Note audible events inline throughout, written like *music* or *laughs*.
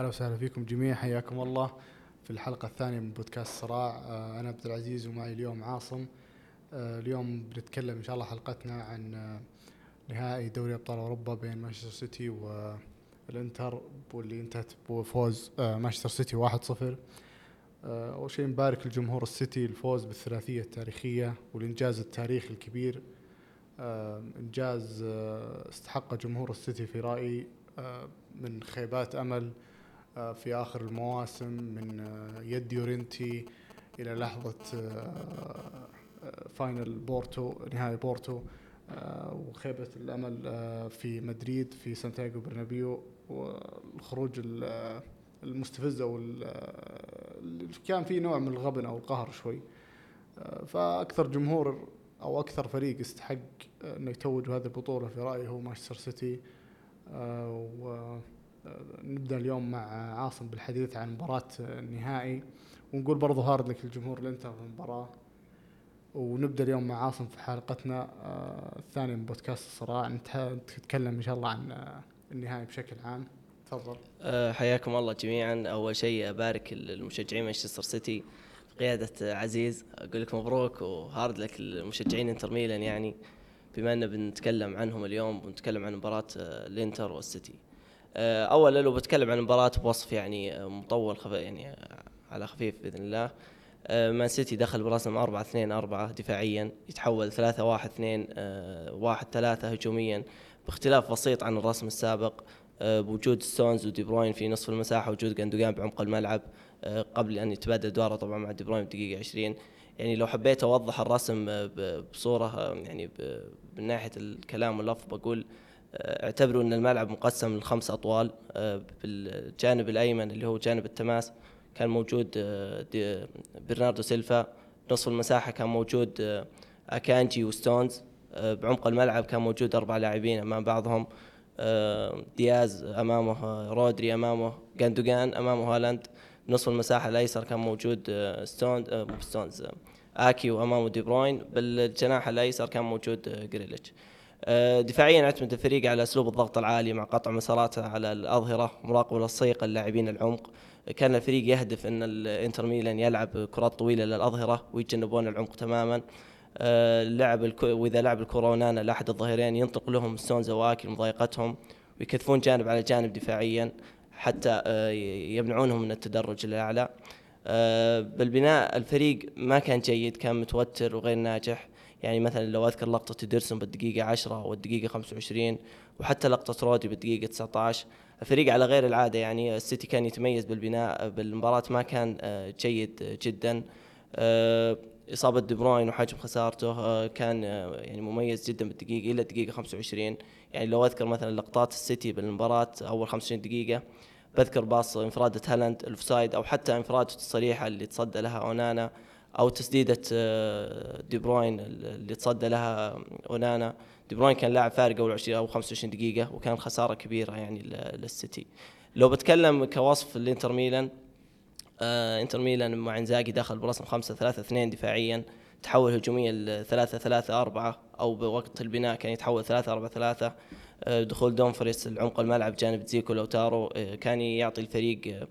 أهلا وسهلا فيكم جميعا حياكم الله في الحلقة الثانية من بودكاست صراع. آه، أنا عبد العزيز ومعي اليوم عاصم. آه، اليوم بنتكلم إن شاء الله حلقتنا عن آه، نهائي دوري أبطال أوروبا بين مانشستر سيتي والإنتر واللي انتهت بفوز مانشستر سيتي 1-0 أول شيء نبارك لجمهور السيتي الفوز بالثلاثية التاريخية والإنجاز التاريخي الكبير. إنجاز استحق جمهور السيتي في رأيي من خيبات أمل آه، في آخر المواسم من آه، يد يورنتي إلى لحظة final بورتو نهائي بورتو وخيبة الأمل آه، في مدريد في سانتياغو برنابيو والخروج المستفز أو كان في نوع من الغبن أو القهر شوي. فأكثر جمهور أو أكثر فريق يستحق إنه يتوج هذه البطولة في رأيي هو مانشستر سيتي. و نبدأ اليوم مع عاصم بالحديث عن مباراة النهائي ونقول برضو hard luck الجمهور الإنتر في المباراة. ونبدأ اليوم مع عاصم في حلقتنا آه، الثانية من بودكاست الصراع. نتكلم إن شاء الله عن آه، النهائي بشكل عام. تفضل. آه، حياكم الله جميعا. أول شيء أبارك المشجعين مانشستر سيتي بقيادة عزيز. أقول لك مبروك و hard luck المشجعين إنتر ميلان يعني. بما أن بنتكلم عنهم اليوم ونتكلم عن مباراة الإنتر والسيتي. اولا لو بتكلم عن المباراه بوصف يعني آه، مطول خف يعني آه، على خفيف بإذن الله. مان سيتي دخل برسم 4 2 4 دفاعيا يتحول 3 1 2 1 3 هجوميا باختلاف بسيط عن الرسم السابق. بوجود ستونز ودي بروين في نصف المساحة وجود جاندوجان بعمق الملعب قبل أن يتبادل ادواره طبعا مع دي بروين بدقيقه 20 يعني لو حبيت أوضح الرسم بصورة يعني من ناحية الكلام واللفظ بقول آه، اعتبروا إن الملعب مقسم لخمس أطوال آه، بالجانب الأيمن اللي هو جانب التماس كان موجود آه، برناردو سيلفا نصف المساحة كان موجود أكانجي وستونز بعمق الملعب كان موجود أربع لاعبين أمام بعضهم دياز أمامه رودري أمامه جاندوجان أمامه هالاند. نصف المساحة الأيسر كان موجود ستونز ستونز اكي وامامه دي بروين. بالجناح الأيسر كان موجود جريليتش. آه، دفاعيا أعتمد الفريق على أسلوب الضغط العالي مع قطع مساراته على الأظهرة مراقبة لصيقة للاعبين العمق. كان الفريق يهدف إن الانتر ميلان يلعب كرات طويلة للأظهرة ويتجنبون العمق تماما. آه، لعب الكو... وإذا لعب الكرة أونانا لأحد الظهيرين ينطلق لهم ستونز واكي مضايقتهم ويكثفون جانب على جانب دفاعيا حتى آه، يمنعونهم من التدرج الأعلى. بالبناء الفريق ما كان جيد كان متوتر وغير ناجح. يعني مثلا لو أذكر لقطة إيدرسون بالدقيقة 10 والدقيقة 25 وحتى لقطة رودري بالدقيقة 19 الفريق على غير العادة يعني السيتي كان يتميز بالبناء بالمباراة ما كان آه، جيد جدا. آه، إصابة دي بروين وحجم خسارته آه، كان يعني مميز جدا بالدقيقة إلى الدقيقة 25 يعني لو أذكر مثلا لقطات السيتي بالمباراة أول 25 دقيقة بذكر pass إنفرادة هالاند ال offside أو حتى انفرادته الصريحة اللي تصدى لها أونانا. أو تسديدة آه، دي بروين اللي تصدى لها أونانا. دي بروين كان لاعب فارق أول 20 أو 25 دقيقة وكان خسارة كبيرة يعني للسيتي. لو بتكلم كوصف الإنتر ميلان آه إنتر ميلان مع إنزاجي دخل برسم 5 3 2 دفاعيا تحول هجوميا ل 3 3 4 أو بوقت البناء كان يتحول 3 4 3 آه دخول دومفريس العمق الملعب جانب زيكو لوتارو آه كان يعطي الفريق آه،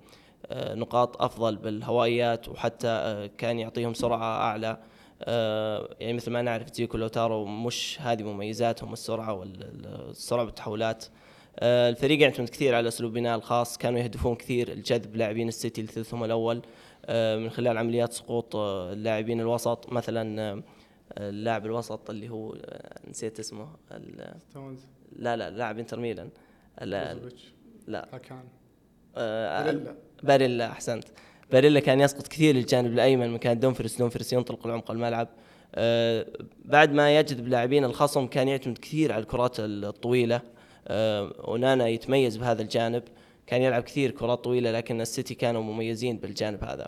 نقاط أفضل بالهوائيات وحتى آه، كان يعطيهم سرعة أعلى. آه، يعني مثل ما نعرف زيكو لوتارو مش هذه مميزاتهم السرعة والسرعه بالتحولات الفريق يعتمد كثير على أسلوب بناء الخاص. كانوا يهدفون كثير الجذب لاعبين السيتي لثلثهم الأول. من خلال عمليات سقوط اللاعبين الوسط. مثلا اللاعب الوسط اللي هو نسيت اسمه لا لا لاعب انتر ميلان. لا. لا باريلا باريلا أحسنت. باريلا كان يسقط كثير للجانب الأيمن مكان دونفرس دونفرس ينطلق لعمق الملعب. آه بعد ما يجذب لاعبين الخصم كان يعتمد كثير على الكرات الطويلة. آه ونانا يتميز بهذا الجانب. كان يلعب كثير كرات طويلة لكن السيتي كانوا مميزين بالجانب هذا.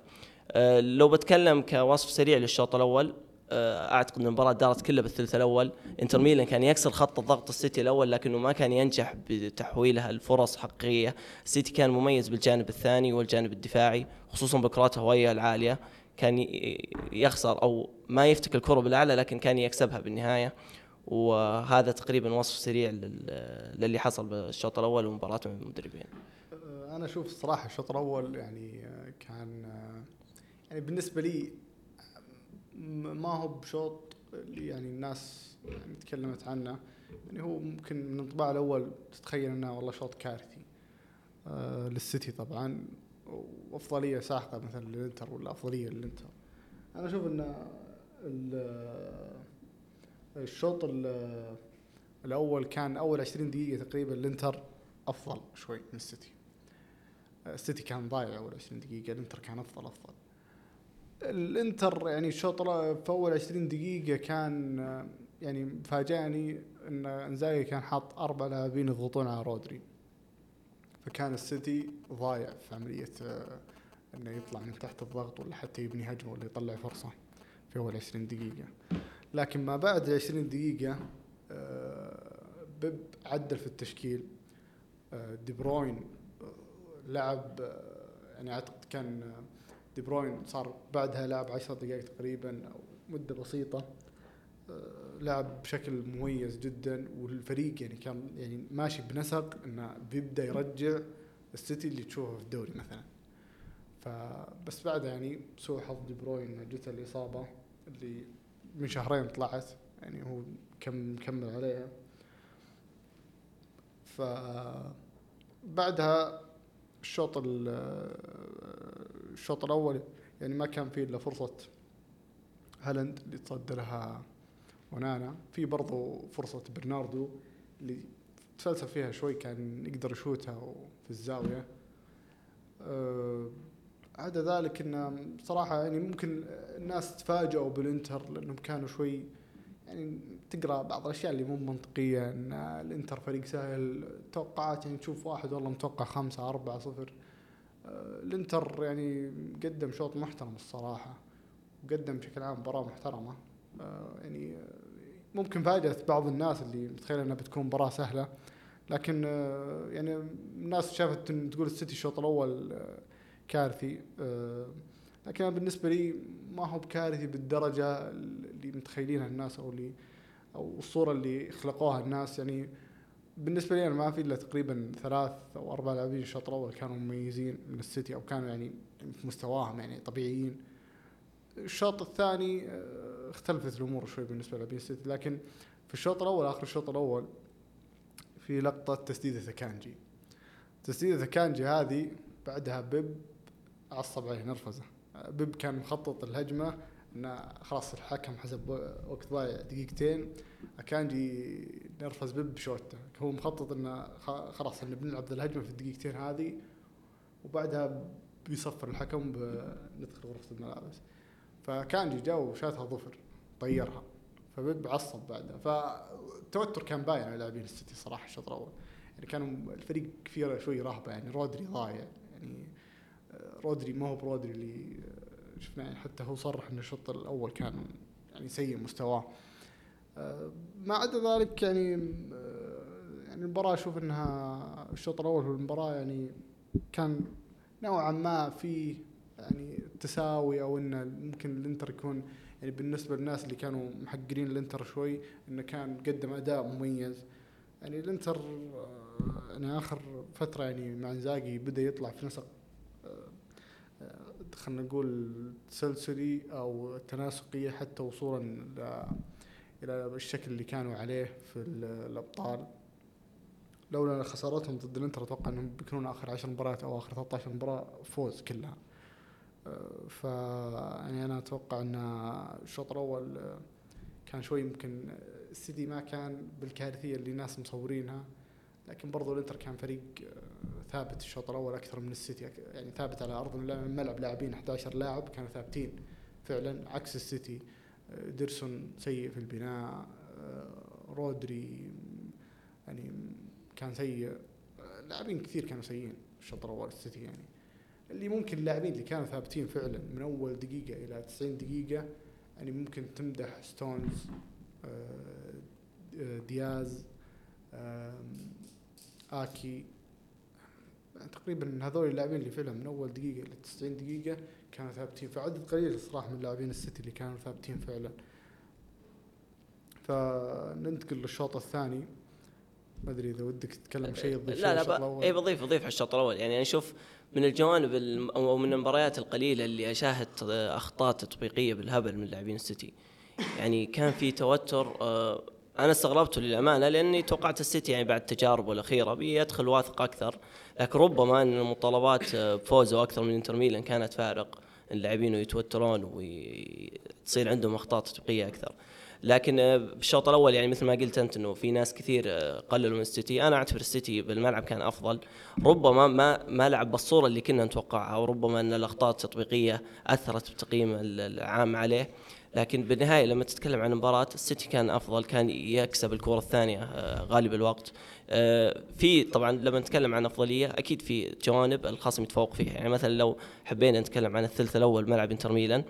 آه لو بتكلم كوصف سريع للشوط الأول أعتقد إن المباراة دارت كلها بالثلث الأول. إنتر ميلان كان يكسر خط الضغط السيتي الأول لكنه ما كان ينجح بتحويلها الفرص حقيقية. السيتي كان مميز بالجانب الثاني والجانب الدفاعي خصوصا بكرات هويه العالية. كان يخسر أو ما يفتك الكرة بالأعلى لكن كان يكسبها بالنهاية. وهذا تقريبا وصف سريع للي حصل بالشوط الأول ومباراه المدربين. أنا أشوف الصراحه الشوط الأول يعني آه، كان آه، يعني بالنسبة لي ما هو بشوط اللي يعني الناس يعني تكلمت عنه يعني هو ممكن من الانطباع الأول تتخيل إنه والله شوط كارثي. آه للسيتي طبعا وأفضلية ساحقة مثلا للإنتر ولا أفضلية للإنتر. أنا أشوف إن ال- الشوط ال- الأول كان أول 20 دقيقة تقريبا الانتر أفضل شوي من السيتي. السيتي كان ضايع أول 20 دقيقة الإنتر كان أفضل أفضل. الانتر يعني الشوط في أول 20 دقيقة كان يعني فاجأني إن إنزاجي كان حاط أربع لاعبين يضغطون على رودري. فكان السيتي ضايع في عملية إنه يطلع من تحت الضغط ولا حتى يبني هجمة ولا يطلع فرصة في أول 20 دقيقة. لكن ما بعد 20 دقيقة بيب عدل في التشكيل. دي بروين آه، لعب آه، يعني أعتقد كان آه، دي بروين صار بعدها لعب 10 دقائق تقريبا أو مدة بسيطة. آه، لعب بشكل مميز جدا والفريق يعني كان يعني ماشي بنسق إنه بيبدأ يرجع السيتي اللي تشوفه في الدوري مثلا. فبس بعدها يعني سوء حظ دي بروين جت الإصابة اللي من شهرين طلعت يعني هو كم كمل عليها. ف بعدها الشوط ال- الشوط الأول يعني ما كان فيه إلا فرصة هالاند اللي تصدى لها ونانا. في برضو فرصة برناردو اللي تفلسف فيها شوي كان يقدر يشوتها في الزاوية. أه عدا ذلك إنه صراحة يعني ممكن الناس تفاجئوا بالإنتر لأنهم كانوا شوي يعني تقرأ بعض الأشياء اللي مو منطقية إن الإنتر فريق سهل توقعات يعني تشوف واحد والله متوقع خمسة أربعة صفر. الانتر يعني قدم شوط محترم الصراحة وقدم بشكل عام مباراة محترمة. آه، يعني ممكن فاجأت بعض الناس اللي متخيلة إنها بتكون مباراة سهلة. لكن آه، يعني الناس شافت إن تقول السيتي الشوط الأول آه، كارثي. لكن بالنسبة لي ما هو بكارثي بالدرجة اللي متخيلينها الناس أو اللي أو الصورة اللي خلقوها الناس. يعني بالنسبة لي أنا ما في إلا تقريبا ثلاث أو أربع لاعبين الشوط الأول كانوا مميزين من السيتي أو كانوا يعني في مستواهم يعني طبيعيين. الشوط الثاني آه، اختلفت الأمور شوي بالنسبة للاعبين السيتي لكن في الشوط الأول آخر الشوط الأول في لقطة تسديدة كانجي تسديدة كانجي هذه بعدها بيب عصب عليه نرفزة. آه، بيب كان مخطط الهجمة انه خلاص الحكم حسب وقت ضايع دقيقتين كانجي نرفز بيب بشوته هو مخطط انه خلاص انه بنلعب ذا الهجمة في الدقيقتين هذه وبعدها بيصفر الحكم بندخل غرفة الملابس فكانجي جا وشاتها ظفر طيرها. فبيب عصب بعدها. فالتوتر كان باين على لاعبين السيتي صراحة الشوط الأول. يعني كانوا الفريق فيه شوي رهبه يعني رودري ضايع يعني آه، رودري ما هو برودري اللي شفناه يعني حتى هو صرح ان الشوط الأول كان يعني سيء مستواه. آه، ما عدا ذلك يعني آه، يعني المباراة أشوف أنها الشوط الأول في المباراة يعني كان نوعا ما في يعني تساوي أو أن ممكن الإنتر يكون يعني بالنسبة للناس اللي كانوا محقرين الإنتر شوي أنه كان قدم أداء مميز. يعني الإنتر آه، يعني آخر فترة يعني مع إنزاجي بدأ يطلع في نسق خلينا نقول تسلسلي أو تناسقية حتى وصولا إلى الشكل اللي كانوا عليه في ال- الأبطال. لولا خسارتهم ضد الإنتر أتوقع إنهم بيكونون آخر 10 مباريات أو آخر 13 مباراة فوز كلها. أه، ف يعني أنا أتوقع إن الشوط الأول كان شوي يمكن السيتي ما كان بالكارثية اللي الناس مصورينها. لكن برضو الانتر كان فريق أه، ثابت الشوط الأول أكثر من السيتي يعني ثابت على أرض الملعب لاعبين 11 لاعب كانوا ثابتين فعلا عكس السيتي إيدرسون سيء في البناء آه، رودري يعني كان سيء آه، لاعبين كثير كانوا سيئين الشوط الأول السيتي يعني. اللي ممكن اللاعبين اللي كانوا ثابتين فعلا من أول دقيقة إلى 90 دقيقة يعني ممكن تمدح ستونز آه، آه، دياز آكي. تقريبا هذول اللاعبين اللي فعلا من أول دقيقة إلى 90 دقيقة كانوا ثابتين فعدد قليل الصراحة من لاعبين السيتي اللي كانوا ثابتين فعلا. فننتقل للشوط الثاني. ما أدري إذا ودك تتكلم شيء تضيف لا لا اي بضيف بضيف على الشوط الأول. يعني أنا أشوف من الجوانب أو من المباريات القليلة اللي اشاهد أخطاء تطبيقية بالهبل من لاعبين السيتي. يعني كان في توتر آه، أنا استغربته للأمانة لأني توقعت السيتي يعني بعد التجارب الأخيرة بيدخل واثق أكثر. لكن ربما أن المطالبات بفوزه أكثر من إنتر ميلان كانت فارق اللاعبين يتوترون وتصير عندهم أخطاء تطبيقية أكثر. لكن بالشوط الأول يعني مثل ما قلت أنت إنه في ناس كثير قللوا من السيتي. أنا أعتبر السيتي بالملعب كان أفضل. ربما ما ما لعب بالصورة اللي كنا نتوقعها وربما أن الأخطاء التطبيقية أثرت بتقييم العام عليه. لكن بالنهاية لما تتكلم عن المباراه السيتي كان أفضل كان يكسب الكرة الثانية آه، غالب الوقت. في طبعا لما نتكلم عن أفضلية أكيد في جوانب الخصم يتفوق فيها. يعني مثلا لو حبينا نتكلم عن الثلث الأول ملعب إنتر ميلان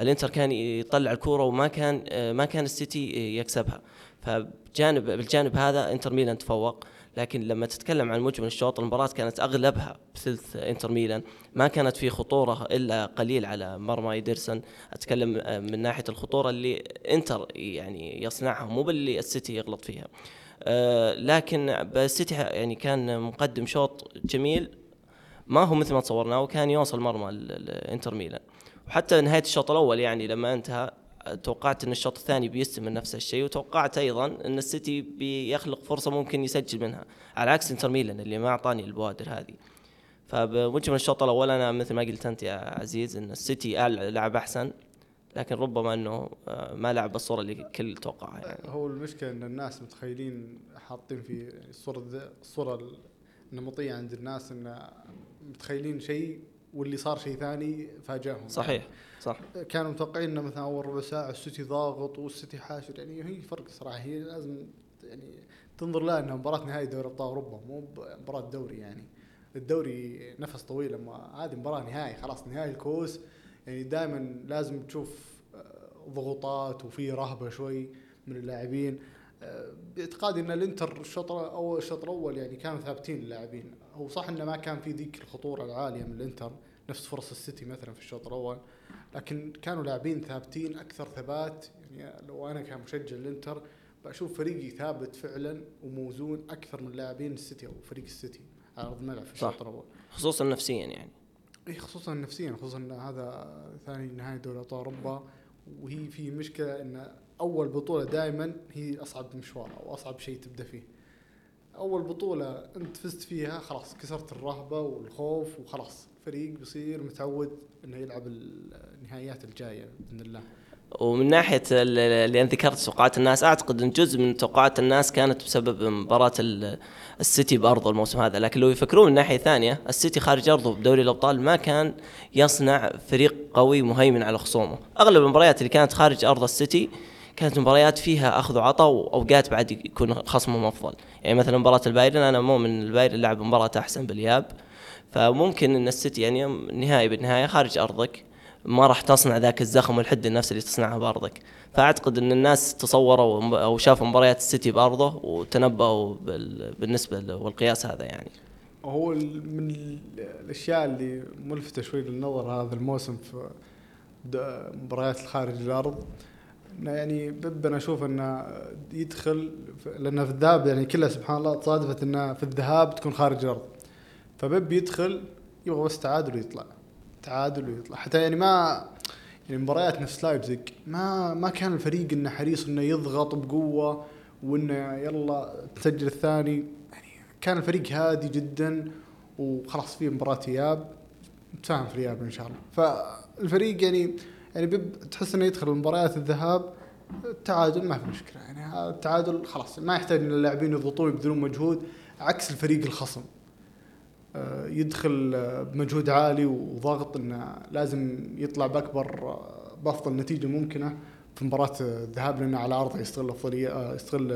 الإنتر كان يطلع الكوره وما كان ما كان السيتي يكسبها. فبجانب بالجانب هذا إنتر ميلان تفوق. لكن لما تتكلم عن مجمل الشوط المباراة كانت أغلبها بثلث إنتر ميلان. ما كانت في خطورة إلا قليل على مرمى إيدرسون. أتكلم من ناحية الخطورة اللي إنتر يعني يصنعها مو باللي السيتي يغلط فيها. أه لكن السيتي يعني كان مقدم شوط جميل. ما هو مثل ما تصورناه وكان يوصل مرمى الانتر ميلان. وحتى نهاية الشوط الأول يعني لما انتهى توقعت إن الشوط الثاني بيستمر نفس الشيء وتوقعت أيضا إن السيتي بيخلق فرصة ممكن يسجل منها على عكس إنتر ميلان اللي ما أعطاني البوادر هذه فبمجمل الشوط الأول أنا مثل ما قلت أنت يا عزيز إن السيتي لعب أحسن لكن ربما إنه آه، ما لعب بالصورة اللي الكل توقعها يعني. هو المشكلة إن الناس متخيلين حاطين في الصورة الصورة النمطية عند الناس إن متخيلين شيء واللي صار شيء ثاني فاجأهم. صحيح صح. كانوا متوقعين إنه مثلا أول ربع ساعة السيتي ضاغط والسيتي حاشر يعني هي فرق صراحة هي لازم يعني تنظر لها إنها مباراة نهائي دوري أبطال أوروبا مو مباراة دوري يعني. الدوري نفس طويل أما هذه مباراة نهائي خلاص نهائي الكوس يعني دائما لازم تشوف آه، ضغوطات وفي رهبة شوي من اللاعبين. آه، باعتقادي إن الإنتر الشوط الأول الشوط الأول يعني كانوا ثابتين اللاعبين هو صح إنه ما كان في ذيك الخطورة العالية من الإنتر نفس فرص السيتي مثلا في الشوط الأول لكن كانوا لاعبين ثابتين أكثر ثبات يعني لو أنا كمشجع الإنتر بشوف فريقي ثابت فعلا وموزون أكثر من لاعبين السيتي أو فريق السيتي على أرض الملعب في الشوط الأول. خصوصا نفسيا يعني. اي خصوصا نفسيا خصوصا إن هذا ثاني نهائي دوري أبطال أوروبا وهي في مشكلة إن أول بطولة دائما هي أصعب مشوار أو أصعب شيء تبدأ فيه. أول بطولة أنت فزت فيها خلاص كسرت الرهبة والخوف وخلاص. فريق بيصير متعود إنه يلعب النهائيات الجاية بإذن الله. ومن ناحية اللي انت ذكرت توقعات الناس أعتقد إن جزء من توقعات الناس كانت بسبب مباراة السيتي بارضه الموسم هذا. لكن لو يفكرون من ناحية ثانية السيتي خارج أرضه بدوري الأبطال ما كان يصنع فريق قوي مهيمن على خصومه. أغلب المباريات اللي كانت خارج أرض السيتي كانت مباريات فيها أخذ وعطاء واوقات بعد يكون خصمهم افضل يعني مثلا مباراة البايرن أنا مؤمن البايرن لعب مباراة أحسن بالإياب. فممكن إن السيتي يعني نهائي بالنهاية خارج أرضك ما راح تصنع ذاك الزخم والحده النفس اللي تصنعها بأرضك. فأعتقد إن الناس تصوروا أو شافوا مباريات السيتي بأرضه وتنبأوا بالنسبة والقياس هذا يعني. هو من الأشياء اللي ملفتة شوي للنظر هذا الموسم في مباريات الخارج الأرض. يعني بيب أنا أشوف إنه يدخل لأن في الذهاب يعني كلها سبحان الله تصادفت إنه في الذهاب تكون خارج الأرض. فبيب يدخل يبغى بس تعادل ويطلع. تعادل ويطلع. حتى يعني ما يعني مباريات نفس لايبزيج ما ما كان الفريق إنه حريص إنه يضغط بقوة وإنه يلا تسجل الثاني. يعني كان الفريق هادي جدا وخلاص في مباراة إياب. نتفاهم في الإياب إن شاء الله. فالفريق يعني يعني بيب تحس إنه يدخل مباريات الذهاب التعادل ما في مشكلة. يعني التعادل خلاص ما يحتاج إن اللاعبين يضغطون يبذلون مجهود عكس الفريق الخصم. آه، يدخل بمجهود عالي وضغط إنه لازم يطلع بأكبر بأفضل نتيجة ممكنة في مباراة الذهاب لأنه على أرضه يستغل افضليه آه، يستغل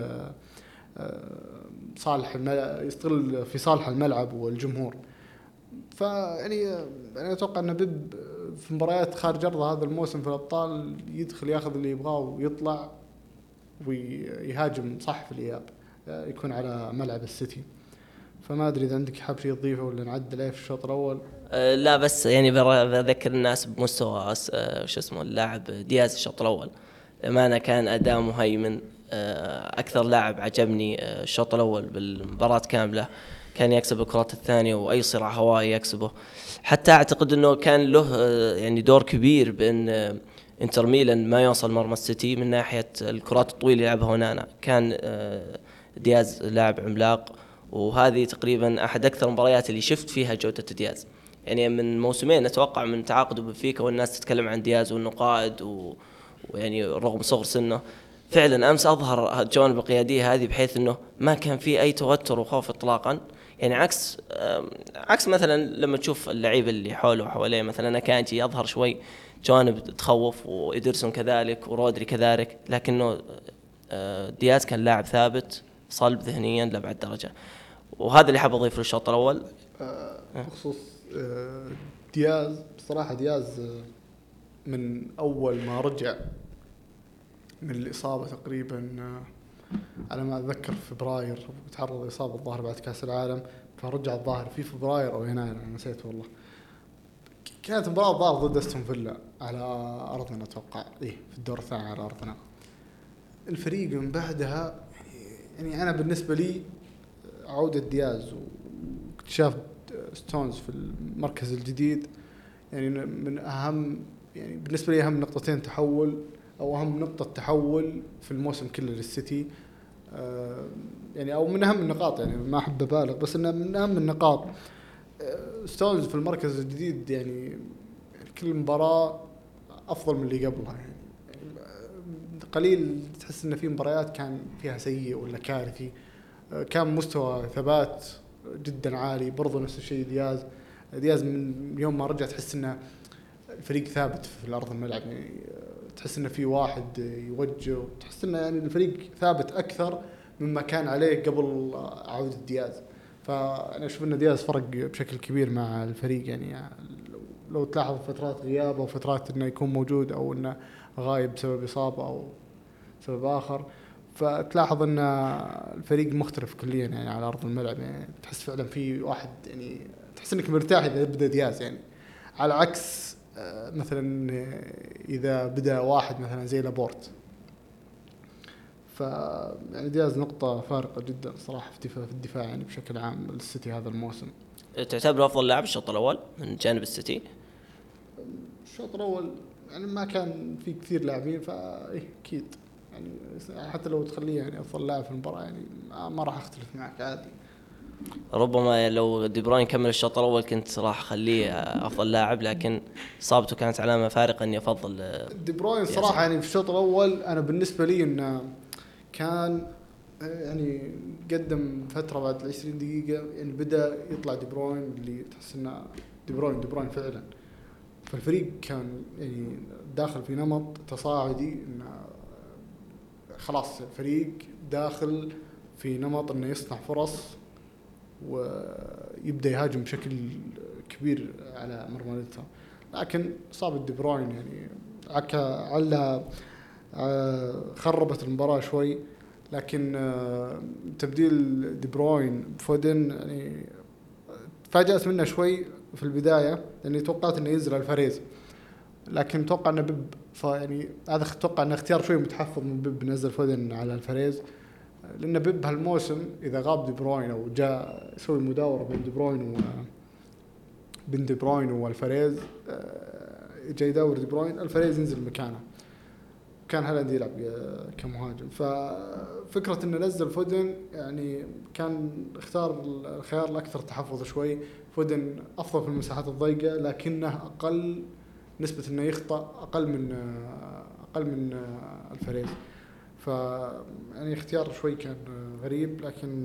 آه، صالح يستغل في صالح الملعب والجمهور. فيعني أنا أتوقع إن بيب في مباريات خارج ارضه هذا الموسم في الأبطال يدخل ياخذ اللي يبغاه ويطلع ويهاجم صح في الإياب يكون على ملعب السيتي. فما أدري إذا عندك حاب شيء تضيفه ولا نعدل عليه في الشوط الأول؟ أه لا بس يعني بذكر الناس بمستوى أه شو اسمه اللاعب دياز الشوط الأول. للأمانة كان أداء مهيمن آه، أكثر لاعب عجبني آه، الشوط الأول بالمباراة كاملة. كان يكسب الكرات الثانية وأي صراع هوائي يكسبه. حتى أعتقد أنه كان له آه، يعني دور كبير بأن إنتر ميلان ما يوصل مرمى السيتي من ناحية الكرات الطويلة اللي يلعبها هونانا كان دياز لاعب عملاق وهذه تقريبا أحد أكثر المباريات اللي شفت فيها جودة دياز. يعني من موسمين أتوقع من تعاقده بفيكا والناس تتكلم عن دياز وانه قائد و... ويعني رغم صغر سنه. فعلا أمس أظهر الجوانب القياديه هذه بحيث إنه ما كان في أي توتر وخوف اطلاقا. يعني عكس عكس مثلا لما تشوف اللعيبه اللي حوله وحواليه مثلا اكانجي يظهر شوي جوانب تخوف وإيدرسون كذلك ورودري كذلك لكنه آه، دياز كان لاعب ثابت صلب ذهنيا لأبعد درجة. وهذا اللي حاب أضيفه للشوط الأول. آه، بخصوص آه، دياز بصراحة دياز من أول ما رجع من الإصابة تقريبا على ما أتذكر في فبراير تعرض لإصابة الظاهر بعد كأس العالم فرجع الظاهر في فبراير أو يناير أنا نسيت والله. كانت مباراة الظاهر ضد أستون فيلا على أرضنا أتوقع. إيه في الدور الثاني على أرضنا. الفريق من بعدها يعني أنا بالنسبة لي عودة دياز واكتشاف ستونز في المركز الجديد يعني من أهم يعني بالنسبة لي أهم نقطتين تحول أو أهم نقطة تحول في الموسم كله للسيتي. آه، يعني أو من أهم النقاط يعني ما أحب أبالغ بس إنه من أهم النقاط. آه، ستونز في المركز الجديد يعني كل مباراة أفضل من اللي قبلها يعني. آه، قليل تحس إن في مباريات كان فيها سيء ولا كارثي. كان مستوى ثبات جدا عالي برضو نفس الشيء دياز. دياز من يوم ما رجع تحس إنه الفريق ثابت في الأرض الملعب يعني. تحس إنه في واحد يوجه تحس إنه يعني الفريق ثابت أكثر مما كان عليه قبل عودة دياز. فأنا أشوف إن دياز فرق بشكل كبير مع الفريق. يعني لو تلاحظ فترات غيابه وفترات إنه يكون موجود أو إنه غايب بسبب إصابة أو سبب آخر. فتلاحظ إن الفريق مختلف كليا يعني على أرض الملعب. يعني تحس فعلا في واحد يعني تحس إنك مرتاح إذا بدا دياز. يعني على عكس مثلا إذا بدا واحد مثلا زي لابورت ف يعني دياز نقطة فارقة جدا صراحة في الدفاع يعني بشكل عام للسيتي هذا الموسم. تعتبره أفضل لاعب الشوط الأول من جانب السيتي؟ الشوط الأول يعني ما كان في كثير لاعبين فايه أكيد يعني حتى لو تخليه يعني أفضل لاعب في المباراة يعني ما راح أختلف معك عادي. ربما لو دي بروين كمل الشوط الأول كنت راح أخليه أفضل لاعب لكن إصابته كانت علامه فارقه أني أفضل دي بروين صراحة يعني في الشوط الأول أنا بالنسبة لي إنه كان يعني قدم فترة بعد ال 20 دقيقة يعني بدأ يطلع دي بروين اللي تحس إنه دي بروين دي بروين فعلا. فالفريق كان يعني داخل في نمط تصاعدي إنه خلاص الفريق داخل في نمط إنه يصنع فرص. ويبدأ يهاجم بشكل كبير على مرمى الانتر لكن اصابه دي بروين يعني. عكا على آه، خربت المباراة شوي. لكن آه، تبديل دي بروين بفودن يعني تفاجأت منه شوي في البداية لأني توقعت إنه ينزل الفريز. لكن أتوقع إنه بيب يعني هذا أتوقع إنه اختيار شوي متحفظ من بيب نزل فودن على الفريز. لأن بيب هالموسم إذا غاب دي بروين أو جاء يسوي مداورة بين دي بروين و بين دي بروين والفريز آه، جاي يداور دي بروين الفريز ينزل مكانه. كان هالاند يلعب كمهاجم. ففكره إنه نزل فودن يعني كان اختار الخيار الأكثر تحفظ شوي. فودن أفضل في المساحات الضيقة لكنه أقل نسبة إنه يخطأ أقل من أقل من الفريز. يعني اختيار شوي كان غريب لكن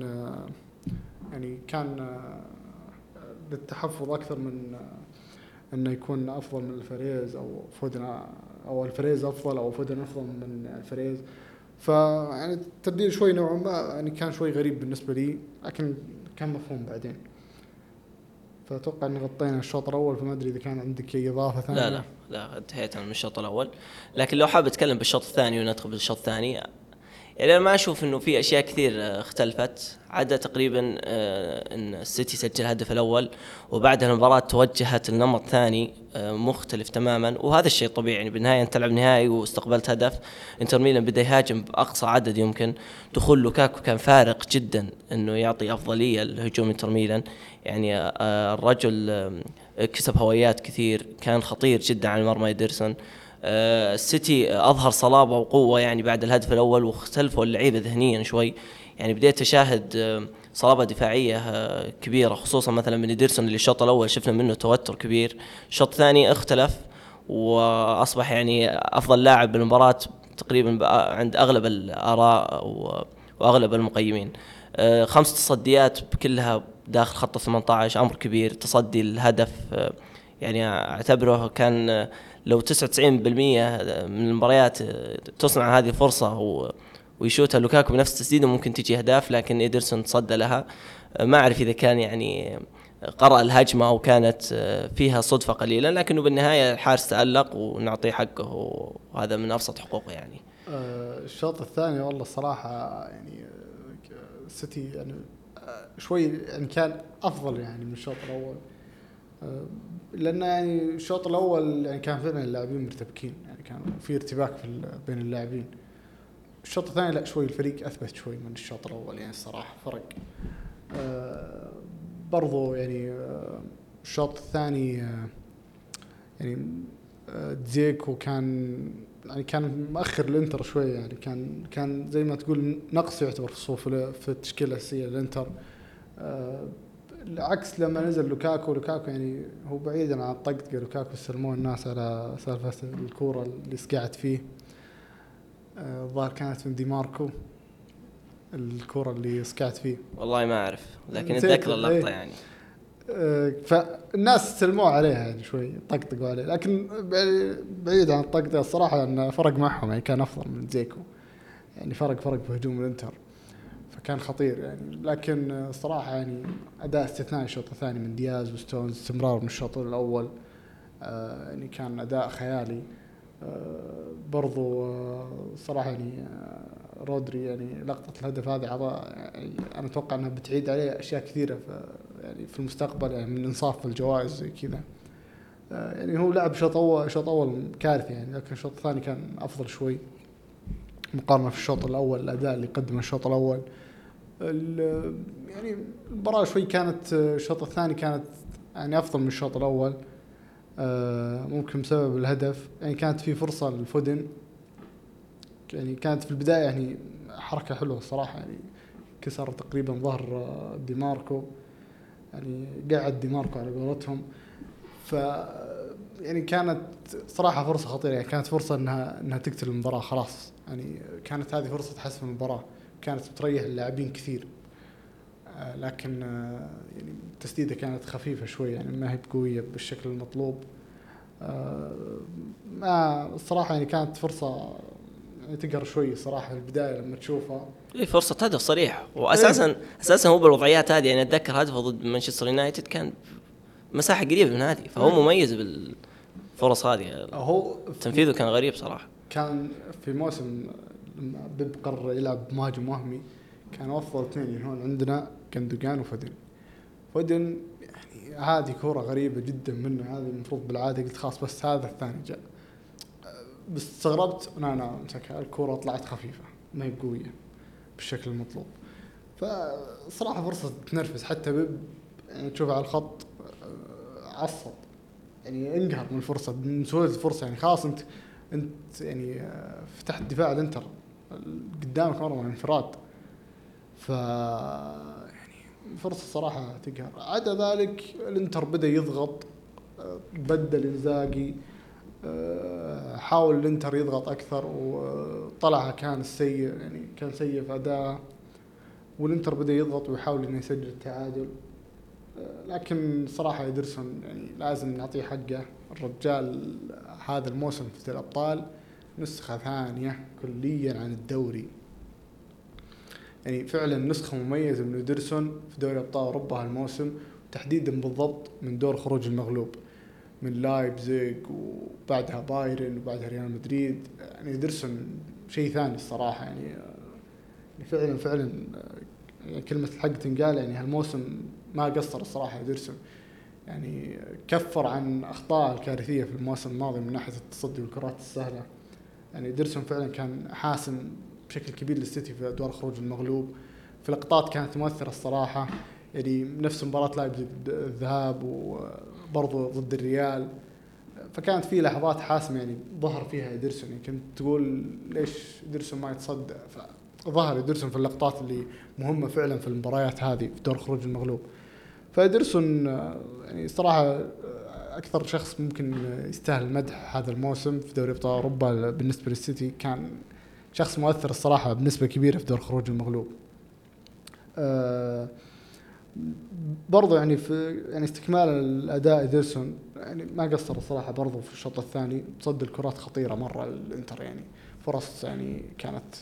يعني كان للتحفظ أكثر من إنه يكون أفضل من الفريز أو فودن أو الفريز أفضل أو فودن أفضل من الفريز. فيعني التبديل شوي نوعا ما يعني كان شوي غريب بالنسبة لي لكن كان مفهوم بعدين. فأتوقع ان غطينا الشوط الأول فما أدري إذا كان عندك اي إضافة ثانية. لا لا لا انتهيت من الشوط الأول. لكن لو حاب أتكلم بالشوط الثاني وندخل بالشوط الثاني يعني أنا ما أشوف إنه في أشياء كثير آه، اختلفت. عدا تقريبا آه، إن السيتي سجل الهدف الأول وبعدها المباراة توجهت لنمط ثاني آه، مختلف تماما. وهذا الشيء طبيعي يعني بالنهاية أنت تلعب نهائي واستقبلت هدف. إنتر ميلان بدا يهاجم بأقصى عدد يمكن. دخول لوكاكو كان فارق جدا إنه يعطي أفضلية لهجوم إنتر ميلان. يعني الرجل كسب هوايات كثير كان خطير جدا على مرمى إيدرسون. آه، السيتي أظهر صلابة وقوة يعني بعد الهدف الأول واختلفوا اللعيبة ذهنيا شوي. يعني بديت أشاهد آه، صلابة دفاعية آه، كبيرة خصوصا مثلا من ديرسون اللي الشوط الأول شفنا منه توتر كبير. الشوط الثاني اختلف وأصبح يعني أفضل لاعب بالمباراة تقريبا عند أغلب الآراء وأغلب المقيمين. خمس تصديات كلها داخل خط 18 أمر كبير تصدي الهدف يعني أعتبره كان لو 99% من المباريات تصنع هذه الفرصه ويشوتها لوكاكو بنفس التسديده ممكن تجي أهداف لكن إيدرسون تصدى لها. ما أعرف إذا كان يعني قرأ الهجمة أو كانت فيها صدفة قليلا لكنه بالنهاية الحارس تألق ونعطيه حقه وهذا من أبسط حقوقه يعني. آه، الشوط الثاني والله الصراحة يعني سيتي يعني آه، شوي يعني كان أفضل يعني من الشوط الأول. آه، لأن يعني الشوط الأول يعني كان فعلا اللاعبين مرتبكين يعني كان في ارتباك في بين اللاعبين. الشوط الثاني لا شوي الفريق أثبت شوي من الشوط الأول يعني الصراحة فرق. آه برضو يعني آه الشوط الثاني آه يعني دزيكو كان يعني كان مؤخر الانتر شوي يعني كان كان زي ما تقول نقص يعتبر في الصفوف في التشكيلة الأساسية الانتر آه العكس لما نزل لوكاكو لوكاكو يعني هو بعيدا عن الطقطقه لوكاكو استلموه الناس على سالفة الكورة اللي سقعت فيه. آه، الظاهر كانت من دي ماركو الكورة اللي سقعت فيه. والله ما أعرف لكن أتذكر اللقطة إيه. يعني. آه فالناس استلموه عليها يعني شوي طقطقوا عليه. لكن بعيد عن الطقطقة الصراحة انه فرق معهم يعني كان أفضل من زيكو. يعني فرق فرق في هجوم الإنتر. فكان خطير يعني. لكن صراحة يعني أداء استثنائي الشوط الثاني من دياز وستونز استمرار من الشوط الأول آه يعني كان أداء خيالي. آه برضو آه صراحة يعني رودري يعني لقطة الهدف هذه عضاء يعني أنا أتوقع أنها بتعيد عليه أشياء كثيرة في يعني في المستقبل يعني من إنصاف في الجوائز زي كذا. يعني هو لعب شوط أول شوط أول كارثي يعني لكن الشوط الثاني كان أفضل شوي. مقارنة في الشوط الأول الأداء اللي قدمه الشوط الأول. يعني المباراة شوي كانت الشوط الثاني كانت يعني أفضل من الشوط الأول. آه، ممكن بسبب الهدف. يعني كانت في فرصة للفودن يعني كانت في البداية يعني حركة حلوة الصراحة. يعني كسر تقريبا ظهر ديماركو يعني قعد ديماركو على قولتهم. ف يعني كانت صراحة فرصة خطيرة. يعني كانت فرصة إنها إنها تقتل المباراة خلاص. يعني كانت هذه فرصة حسم المباراة. كانت بتريح اللاعبين كثير. آه، لكن آه، يعني التسديده كانت خفيفة شوي يعني ما هي بقوية بالشكل المطلوب. آه، ما الصراحه يعني كانت فرصة يعني تقهر شوي صراحة في البداية لما تشوفها. اي فرصة هدف صريح. واساسا إيه؟ أساسا هو بالوضعيات هذه يعني أتذكر هدفه ضد مانشستر يونايتد كان مساحة قريبة من هذه فهو إيه؟ مميز بالفرص هذه. هو تنفيذه كان غريب صراحة. كان في موسم لما بيب قرر يلعب مهاجم وهمي. كانوا افضل اثنين هون عندنا كندوجان وفدن فدن يعني هذه كورة غريبة جدا منه. هذه المفروض بالعادة قلت خلاص بس هذا الثاني جاء. بس استغربت أنا مسكها الكورة طلعت خفيفة ما هي قوية بالشكل المطلوب. فصراحة فرصة تنرفز. حتى بيب يعني تشوفها على الخط عصب. يعني انقهر من الفرصة من سهولة الفرصة. يعني خلاص أنت أنت يعني آه، فتحت دفاع الإنتر. قدامك مرة من انفراد. ف يعني فرصة صراحة تقهر. عدا ذلك الانتر بدأ يضغط بدل انزاجي حاول الانتر يضغط أكثر وطلع كان سيء يعني كان سيء في أداءه. والانتر بدأ يضغط ويحاول إنه يسجل التعادل. لكن صراحة إدرسون يعني لازم نعطيه حقه. الرجال هذا الموسم في الأبطال. نسخة ثانية كليا عن الدوري. يعني فعلا نسخة مميزة من إدرسون في دوري أبطال أوروبا هالموسم تحديدا بالضبط من دور خروج المغلوب. من لايبزيج وبعدها بايرن وبعدها ريال مدريد. يعني إدرسون شيء ثاني الصراحة. يعني يعني فعلا فعلا يعني كلمة الحق تنقال. يعني هالموسم ما قصر الصراحة إدرسون يعني كفر عن أخطاء الكارثية في الموسم الماضي من ناحية التصدي والكرات السهلة. يعني إدرسون فعلا كان حاسم بشكل كبير للسيتي في أدوار خروج المغلوب. في لقطات كانت مؤثرة الصراحة يعني نفس مباراة لاعب الذهاب وبرضه ضد الريال. فكانت في لحظات حاسمة يعني ظهر فيها إدرسون يعني كنت تقول ليش إدرسون ما يتصدى؟ فظهر إدرسون في اللقطات اللي مهمة فعلا في المباريات هذه في دور خروج المغلوب. فإدرسون يعني صراحة أكثر شخص ممكن يستاهل المدح هذا الموسم في دوري أبطال أوروبا بالنسبة للسيتي كان شخص مؤثر الصراحة بنسبة كبيرة في دور خروج المغلوب. أه برضو يعني في يعني استكمالا الأداء ادرسون يعني ما قصر الصراحة برضو في الشوط الثاني تصد الكرات خطيرة مرة الإنتر يعني فرص يعني كانت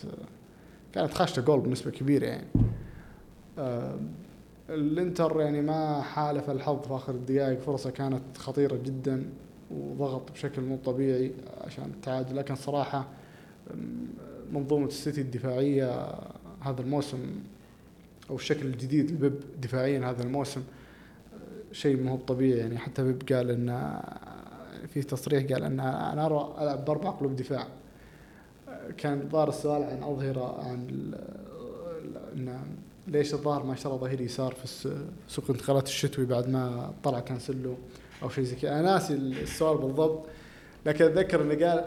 كانت خاشته جول بنسبة كبيرة يعني. آه الانتر يعني ما حالف الحظ في آخر الدقائق. فرصة كانت خطيرة جدا وضغط بشكل مو طبيعي عشان التعادل. لكن صراحة منظومة السيتي الدفاعية هذا الموسم أو الشكل الجديد لبيب دفاعيا هذا الموسم شيء مو طبيعي. يعني حتى بيب قال إن في تصريح قال إن أنا أرى ألعب بأربع قلوب دفاع. كان ظهر السؤال عن أظهرة عن إن ليش الظاهر ما اشترى ظهير يسار في سوق الانتقالات الشتوي بعد ما طلع كانسلو أو شيء زي كذا. أنا ناسي السؤال بالضبط لكن أتذكر إنه قال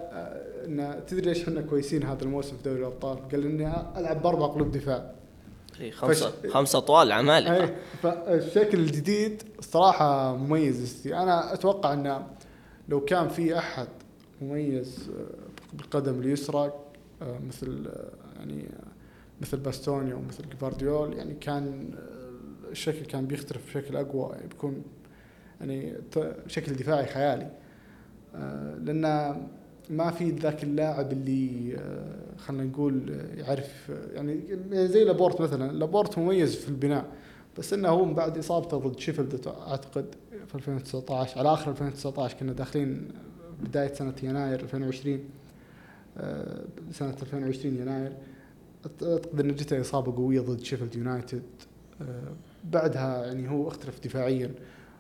إنه تدري ليش إحنا كويسين هذا الموسم في دوري الأبطال؟ قال إني ألعب بأربع قلوب دفاع. اي خمسة فش... خمسة طوال عمالقة. فالشكل الجديد صراحة مميز. أنا أتوقع إنه لو كان في أحد مميز بالقدم اليسرى آه، مثل آه، يعني مثل باستوني أو مثل جفارديول يعني كان آه، الشكل كان بيختلف بشكل أقوى يعني بيكون يعني شكل دفاعي خيالي. لأن ما في ذاك اللاعب اللي آه، خلينا نقول آه، يعرف آه، يعني زي لابورت مثلا. لابورت مميز في البناء بس إنه هو من بعد إصابته ضد شيفيلد أعتقد في 2019 على آخر 2019 كنا داخلين بداية سنة يناير 2020 سنة 2020 يناير. أعتقد انه جته إصابة قوية ضد شيفيلد يونايتد بعدها يعني هو اختلف دفاعيا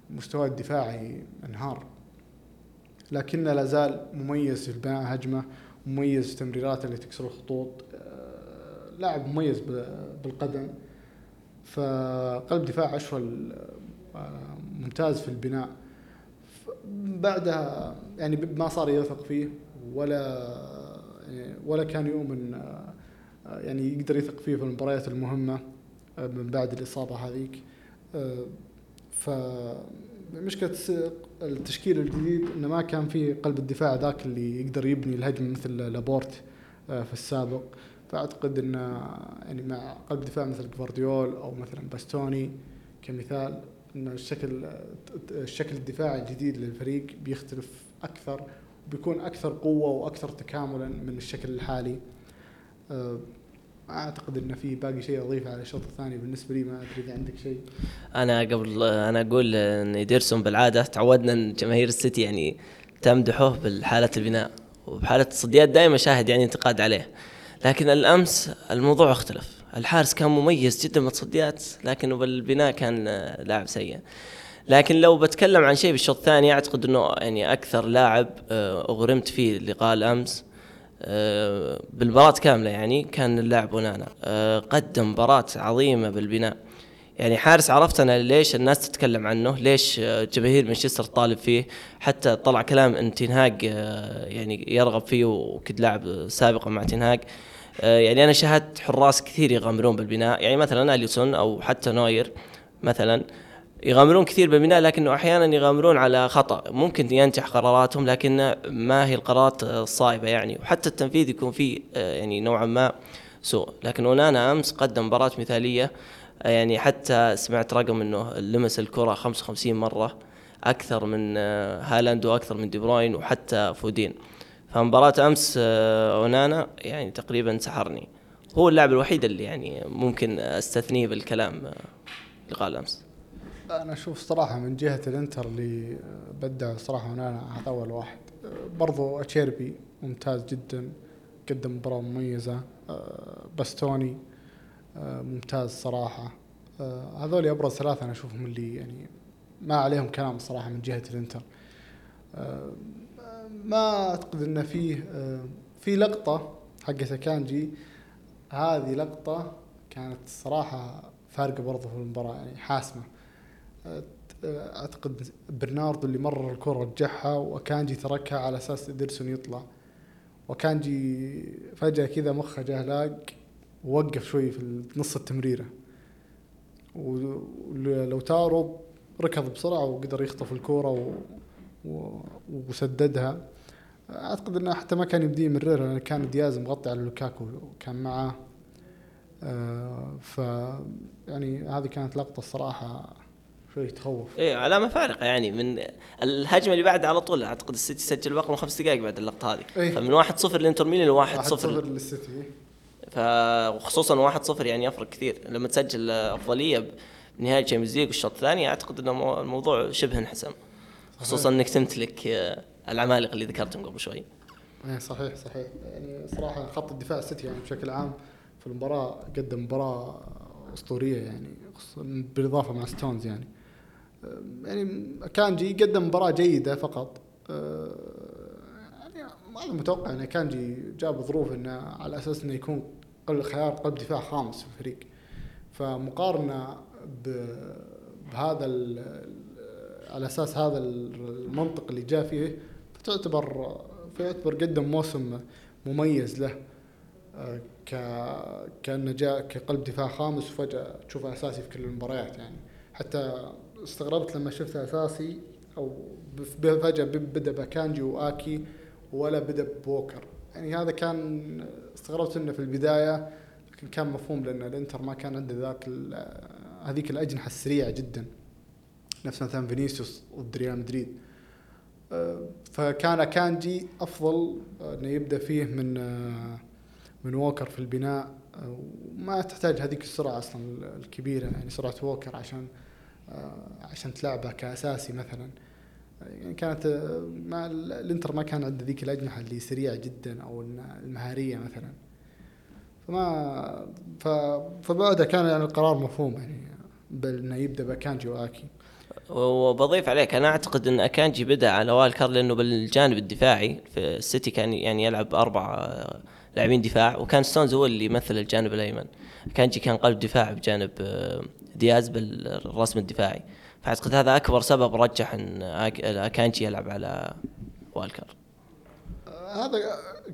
مستواه الدفاعي انهار. لكنه لا زال مميز في البناء هجمة مميز في تمريراته اللي تكسر الخطوط آه، لاعب مميز بالقدم. فقلب دفاع أشول آه، ممتاز في البناء. بعدها يعني ما صار يثق فيه ولا يعني ولا كان يؤمن آه، يعني يقدر يثق فيه في المباريات المهمة من بعد الإصابة هذيك. ف مشكلة التشكيل الجديد إنه ما كان في قلب الدفاع ذاك اللي يقدر يبني الهجمة مثل لابورت آه، في السابق. فأعتقد انه يعني مع قلب دفاع مثل جوارديول أو مثلا باستوني كمثال إن الشكل الشكل الدفاعي الجديد للفريق بيختلف أكثر وبيكون أكثر قوة وأكثر تكاملا من الشكل الحالي. آه، أعتقد إن في باقي شيء أضيفه على الشوط الثاني. بالنسبة لي ما أدري إذا عندك شيء. أنا قبل أنا أقول إن يديرسون بالعادة تعودنا إن جماهير السيتي يعني تمدحه بالحاله البناء وبحالة التصديات دائما شاهد يعني انتقاد عليه. لكن الأمس الموضوع اختلف. الحارس كان مميز جدا بالتصديات لكنه بالبناء كان لاعب سيء. لكن لو بتكلم عن شيء بالشوط الثاني أعتقد إنه يعني أكثر لاعب آه، أغرمت فيه لقاء الأمس آه، بالمباراة كاملة يعني كان اللاعب ونانا قدم مباراة عظيمة بالبناء. يعني حارس عرفت أنا ليش الناس تتكلم عنه ليش جماهير مانشستر طالب فيه حتى طلع كلام إن تنهاج يعني يرغب فيه وكد لاعب سابقا مع تنهاج يعني أنا شاهدت حراس كثير يغامرون بالبناء. يعني مثلا أليسون أو حتى نوير مثلا يغامرون كثير بالبناء لكنه أحيانا يغامرون على خطأ. ممكن ينجح قراراتهم لكن ما هي القرارات الصائبة يعني. وحتى التنفيذ يكون فيه آه، يعني نوعا ما سوء. لكن اونانا أمس قدم مباراة مثالية آه، يعني حتى سمعت رقم إنه لمس الكرة 55 مرة أكثر من آه، هالاند وأكثر من دي بروين وحتى فودين. فمباراة أمس أونانا يعني تقريبا سحرني. هو اللاعب الوحيد اللي يعني ممكن أستثنيه بالكلام لقاء الأمس. أنا أشوف صراحة من جهة الإنتر اللي بدع صراحة أنا هذا أول واحد. برضو أتشيربي ممتاز جدا قدم مباراة مميزة. باستوني ممتاز صراحة. آه، هذول أبرز ثلاثة أنا أشوفهم اللي يعني ما عليهم كلام صراحة من جهة الإنتر. آه، ما أعتقد أن فيه في لقطة حقت أكانجي هذه لقطة كانت صراحة فارقة برضه في المباراة يعني حاسمة. أعتقد برناردو اللي مرر الكرة رجعها وكانجي تركها على أساس إدرسون يطلع. وكانجي فجأة كذا مخه جاه لاق ووقف شوي في نص التمريرة. ولو تارو ركض بسرعة وقدر يخطف الكورة و... و... وسددها. أعتقد إنه حتى ما كان يبدي يمررها لأن كان دياز مغطي على لوكاكو وكان معاه. آه ف يعني هذه كانت لقطة الصراحة شوي تخوف إيه علامه فارقه يعني من الهجمة اللي بعد على طول أعتقد السيتي سجل من خمس دقائق بعد اللقطة هذه. إيه؟ فمن 1-0 لإنتر ميلان ل 1-0 1-0 للسيتي. فخصوصا 1-0 يعني يفرق كثير. لما تسجل أفضلية بنهاية Champions League والشوط الثاني أعتقد ان الموضوع شبه انحسم. خصوصا إنك تمتلك آه، العمالقة اللي ذكرتهم قبل شوي. إيه صحيح صحيح. يعني صراحة خط الدفاع السيتي يعني بشكل عام في المباراة قدم مباراة أسطورية يعني بالإضافة مع ستونز يعني. يعني كانجي قدم مباراة جيدة فقط. أه، يعني ما متوقع انه كانجي جاب ظروف إنه على أساس إنه يكون خيار قلب دفاع خامس في الفريق. فمقارنة بهذا على أساس هذا المنطق اللي جاء فيه فتعتبر فيعتبر قدم موسم مميز له. أه، ك كأنه جاء كقلب دفاع خامس وفجأة تشوفه أساسي في كل المباريات يعني. حتى استغربت لما شفته أساسي أو فجأة بدأ بكانجي وآكي ولا بدأ بوكر. يعني هذا كان استغربت إنه في البداية لكن كان مفهوم لأن الإنتر ما كان عنده ذاك هذيك الأجنحة السريعة جدا. نفس مثلا فينيسيوس ضد ريال مدريد. فكان كانجي أفضل إنه يبدأ فيه من من ووكر في البناء. وما تحتاج هذيك السرعة أصلا الكبيرة يعني سرعة ووكر عشان عشان تلعبه كأساسي مثلا. يعني كانت آه، ما الإنتر ما كان عنده ذيك الأجنحة اللي سريعة جدا أو المهارية مثلا. فما فبعدها كان يعني القرار مفهوم يعني بل إنه يبدأ بأكانجي وآكي. وبضيف عليك أنا أعتقد إن أكانجي بدأ على والكر لأنه بالجانب الدفاعي في السيتي كان يعني يلعب أربع آه، لاعبين دفاع وكان ستونز هو اللي يمثل الجانب الأيمن. أكانجي كان قلب دفاع بجانب دياز بالرسم الدفاعي. فاعتقد هذا أكبر سبب رجح إن أكانجي يلعب على والكر هذا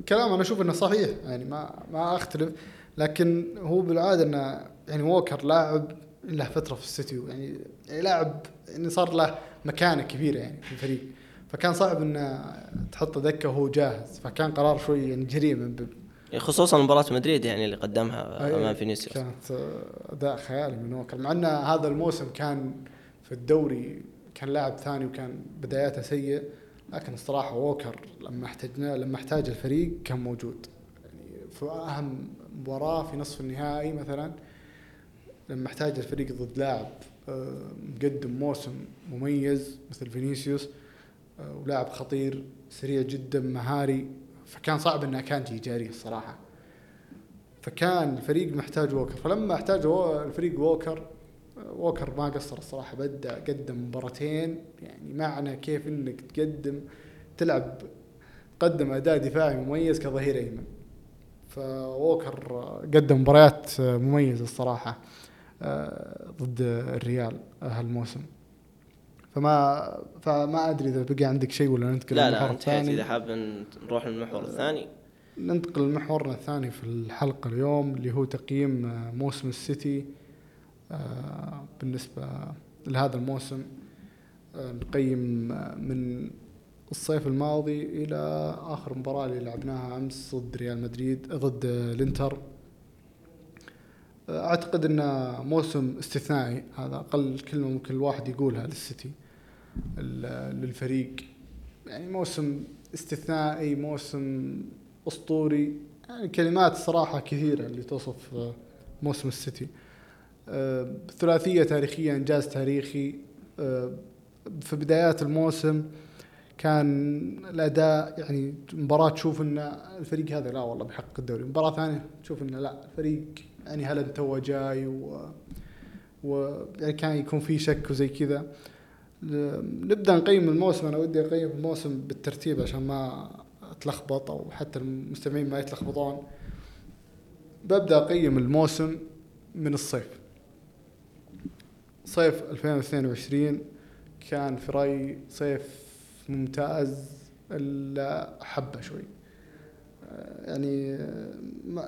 كلام أنا أشوف إنه صحيح يعني ما ما أختلف. لكن هو بالعادة إنه يعني ووكر لاعب له فترة في السيتي يعني لاعب يعني صار له مكانة كبيرة يعني في الفريق. فكان صعب إنه تحطه دكة وهو جاهز. فكان قرار شوي يعني جريمه خصوصا مباراة مدريد يعني اللي قدمها أمام فينيسيوس. كانت أداء خيالي من ووكر مع أن هذا الموسم كان في الدوري كان لاعب ثاني وكان بداياته سيء لكن الصراحة ووكر لما احتجنا لما احتاج الفريق كان موجود. يعني في أهم مباراة في نصف النهائي مثلا لما احتاج الفريق ضد لاعب آه، مقدم موسم مميز مثل فينيسيوس آه، ولاعب خطير سريع جدا مهاري. فكان صعب إنه كان جاري الصراحة. فكان الفريق محتاج ووكر. فلما احتاج الفريق ووكر ووكر ما قصر الصراحة بدأ قدم مباراتين. يعني معنى كيف إنك تقدم تلعب قدم أداء دفاعي مميز كظهير أيمن. فووكر قدم مباريات مميزة الصراحة آه، ضد الريال هالموسم. فما فما أدري إذا بقى عندك شيء ولا ننتقل لا لا انتهيت إذا حاب نروح للمحور الثاني. ننتقل لمحورنا الثاني في الحلقة اليوم اللي هو تقييم موسم السيتي آه، بالنسبة لهذا الموسم. آه، نقيم من الصيف الماضي إلى آخر مباراة اللي لعبناها أمس ضد ريال مدريد ضد الإنتر. أعتقد إنه موسم استثنائي. هذا أقل كلمة ممكن الواحد يقولها للسيتي. للفريق. يعني موسم استثنائي موسم أسطوري. يعني كلمات صراحة كثيرة اللي توصف موسم السيتي. آه، ثلاثية تاريخية إنجاز تاريخي. آه، في بدايات الموسم كان الأداء يعني مباراة تشوف إن الفريق هذا لا والله بيحقق الدوري. مباراة ثانية تشوف إن لا الفريق يعني هالاند تو جاي و و يعني كان يكون في شك وزي كذا. نبدأ نقيم الموسم. أنا ودي أقيم الموسم بالترتيب عشان ما أتلخبط أو حتى المستمعين ما يتلخبطون. ببدأ أقيم الموسم من الصيف. صيف 2022 كان في رأيي صيف ممتاز إلا حبه شوي. يعني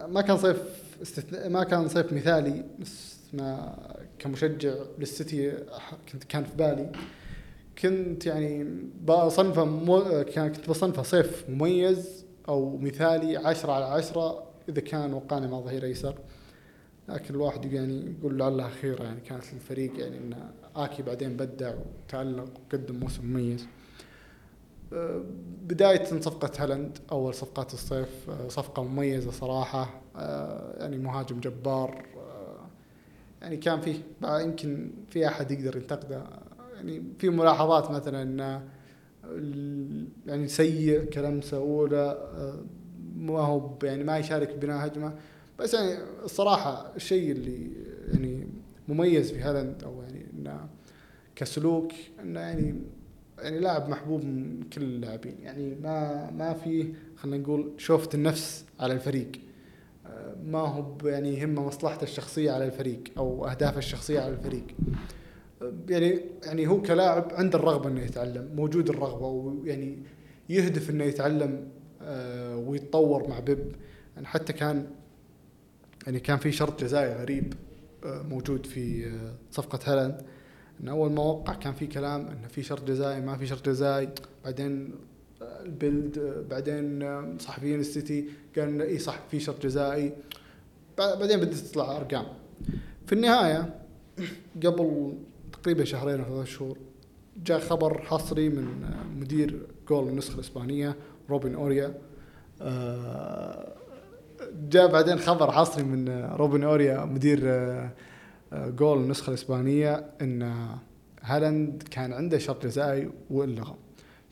ما كان صيف استثناء ما كان صيف مثالي بس ما كمشجع للسيتي كنت كان في بالي. كنت يعني بصنفه مو كنت بصنفه صيف مميز أو مثالي عشرة على عشرة إذا كان وقعنا مع ظهير أيسر. لكن الواحد يعني يقول لعلها خيرة يعني كانت الفريق يعني ان آكي بعدين بدع وتالق وقدم موسم مميز. أه، بداية صفقة هالاند أول صفقات الصيف أه، صفقة مميزة صراحة. يعني مهاجم جبار يعني كان فيه يمكن في أحد يقدر ينتقده. يعني في ملاحظات مثلا انه يعني سيء كلمسه اولى ما هو يعني ما يشارك بناء هجمة. بس يعني الصراحة الشيء اللي يعني مميز في هالاند أو يعني إنه كسلوك إنه يعني يعني لاعب محبوب من كل اللاعبين. يعني ما ما في خلينا نقول شوفة النفس على الفريق. ما هو يعني يهمه مصلحته الشخصية على الفريق أو أهدافه الشخصية على الفريق. يعني يعني هو كلاعب عنده الرغبة إنه يتعلم موجود الرغبة ويعني يهدف إنه يتعلم آه، ويتطور مع بيب. يعني حتى كان يعني كان في شرط جزائي غريب آه، موجود في آه، صفقة هالاند. إن أول ما وقع كان في كلام إنه في شرط جزائي ما في شرط جزائي. بعدين البيلد بعدين صحفيين السيتي قال إي صح في شرط جزائي. بعدين بدأت تطلع أرقام. في النهاية قبل تقريبا شهرين أو ثلاث شهور جاء خبر حصري من مدير جول النسخة الإسبانية روبن أوريا. آه، جاء بعدين خبر حصري من روبن أوريا مدير آه، جول النسخة الإسبانية إن هالاند كان عنده شرط جزائي والغى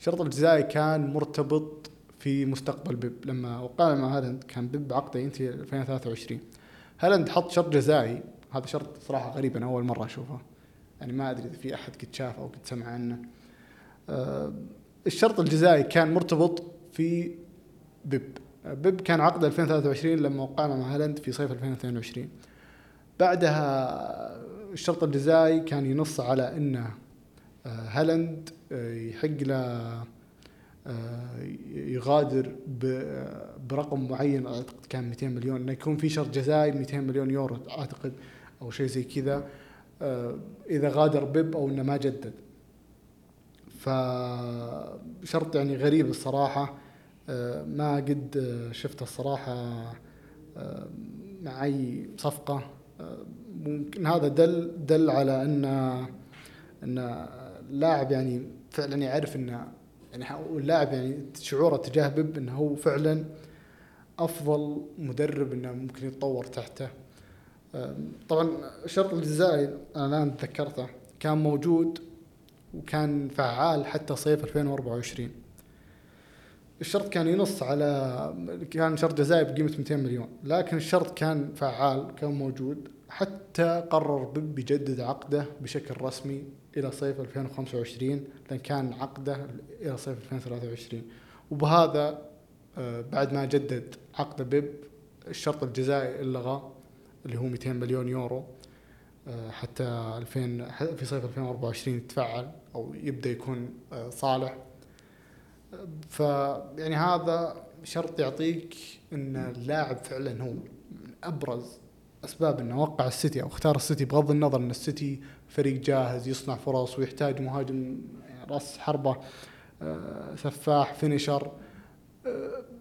شرط الجزائي كان مرتبط في مستقبل بيب. لما وقعنا مع هالاند كان بيب عقده ينتهي 2023 هالاند حط شرط جزائي. هذا شرط صراحة غريب أنا أول مرة أشوفه. يعني ما أدري إذا في أحد قد شافه أو قد سمع عنه. آه، الشرط الجزائي كان مرتبط في بيب. بيب كان عقد 2023 لما وقعنا مع هالاند في صيف 2022 بعدها الشرط الجزائي كان ينص على ان آه، هالاند يحق له يغادر برقم معين أعتقد كان 200 مليون. إنه يكون في شرط جزائي 200 مليون يورو أعتقد أو شيء زي كذا. آه، إذا غادر بيب أو إنه ما جدد. فشرط يعني غريب الصراحة. آه، ما قد شفته الصراحة آه، مع أي صفقة. ممكن هذا دل دل على ان ان لاعب يعني فعلا يعرف إنه يعني اللاعب يعني شعوره تجاه بيب إنه هو فعلا أفضل مدرب إنه ممكن يتطور تحته. طبعا الشرط الجزائي أنا الآن تذكرته كان موجود وكان فعال حتى صيف 2024 الشرط كان ينص على كان شرط جزائي بقيمة 200 مليون لكن الشرط كان فعال كان موجود حتى قرر بيب يجدد عقده بشكل رسمي. إلى صيف 2025 لأن كان عقده إلى صيف 2023 وبهذا آه، بعد ما جدد عقده بيب الشرط الجزائي اللغى اللي هو 200 مليون يورو آه، حتى 2000 في صيف 2024 يتفعل أو يبدأ يكون آه، صالح. فيعني هذا شرط يعطيك إن اللاعب فعلا هو من أبرز أسباب إنه وقع السيتي أو اختار السيتي بغض النظر إن السيتي فريق جاهز يصنع فرص ويحتاج مهاجم راس حربة آه، سفاح finisher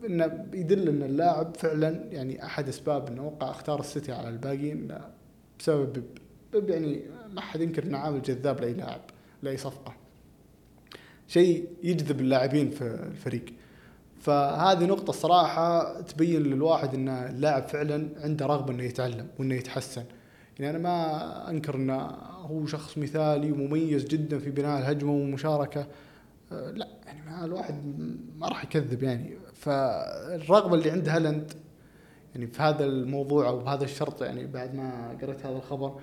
إنه يدل إن اللاعب فعلا يعني أحد أسباب إنه وقع اختار السيتي على الباقيين بسبب بيب بيب يعني ما حد ينكر إنه عامل جذاب لأي لاعب لأي صفقة. شيء يجذب اللاعبين في الفريق. فهذه نقطة الصراحة تبين للواحد إن اللاعب فعلا عنده رغبة إنه يتعلم وإنه يتحسن. يعني أنا ما أنكر إنه هو شخص مثالي ومميز جدا في بناء الهجمة والمشاركة. أه، لا يعني الواحد ما راح يكذب يعني. فالرغبة اللي عند هالاند يعني في هذا الموضوع أو بهذا الشرط يعني بعد ما قرأت هذا الخبر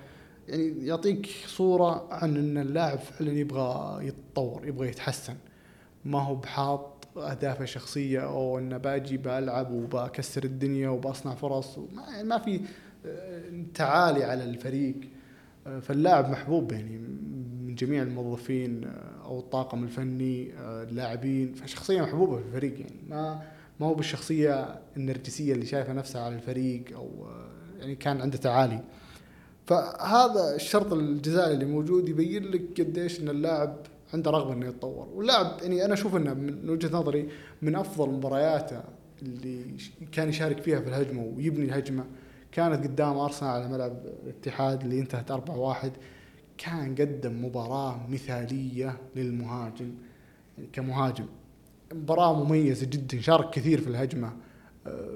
يعني يعطيك صورة عن إن اللاعب فعلا يبغى يتطور يبغى يتحسن. ما هو بحاط أهدافه الشخصية أو إنه باجي بلعب وبكسر الدنيا وبصنع فرص. ما, يعني ما في تعالي على الفريق. آه، فاللاعب محبوب يعني من جميع الموظفين آه، أو الطاقم الفني اللاعبين. فشخصية محبوبة في الفريق يعني. ما ما هو بالشخصية النرجسية اللي شايفة نفسها على الفريق أو يعني كان عنده تعالي. فهذا الشرط الجزائي اللي موجود يبين لك قديش إن اللاعب عنده رغبة إنه يتطور. واللاعب يعني أنا أشوف إنه من وجهة نظري من أفضل مبارياته اللي كان يشارك فيها في الهجمة ويبني الهجمة. كانت قدام أرسنال على ملعب الاتحاد اللي انتهت 4-1 كان قدم مباراة مثالية للمهاجم كمهاجم. مباراة مميزة جدا شارك كثير في الهجمة. آه،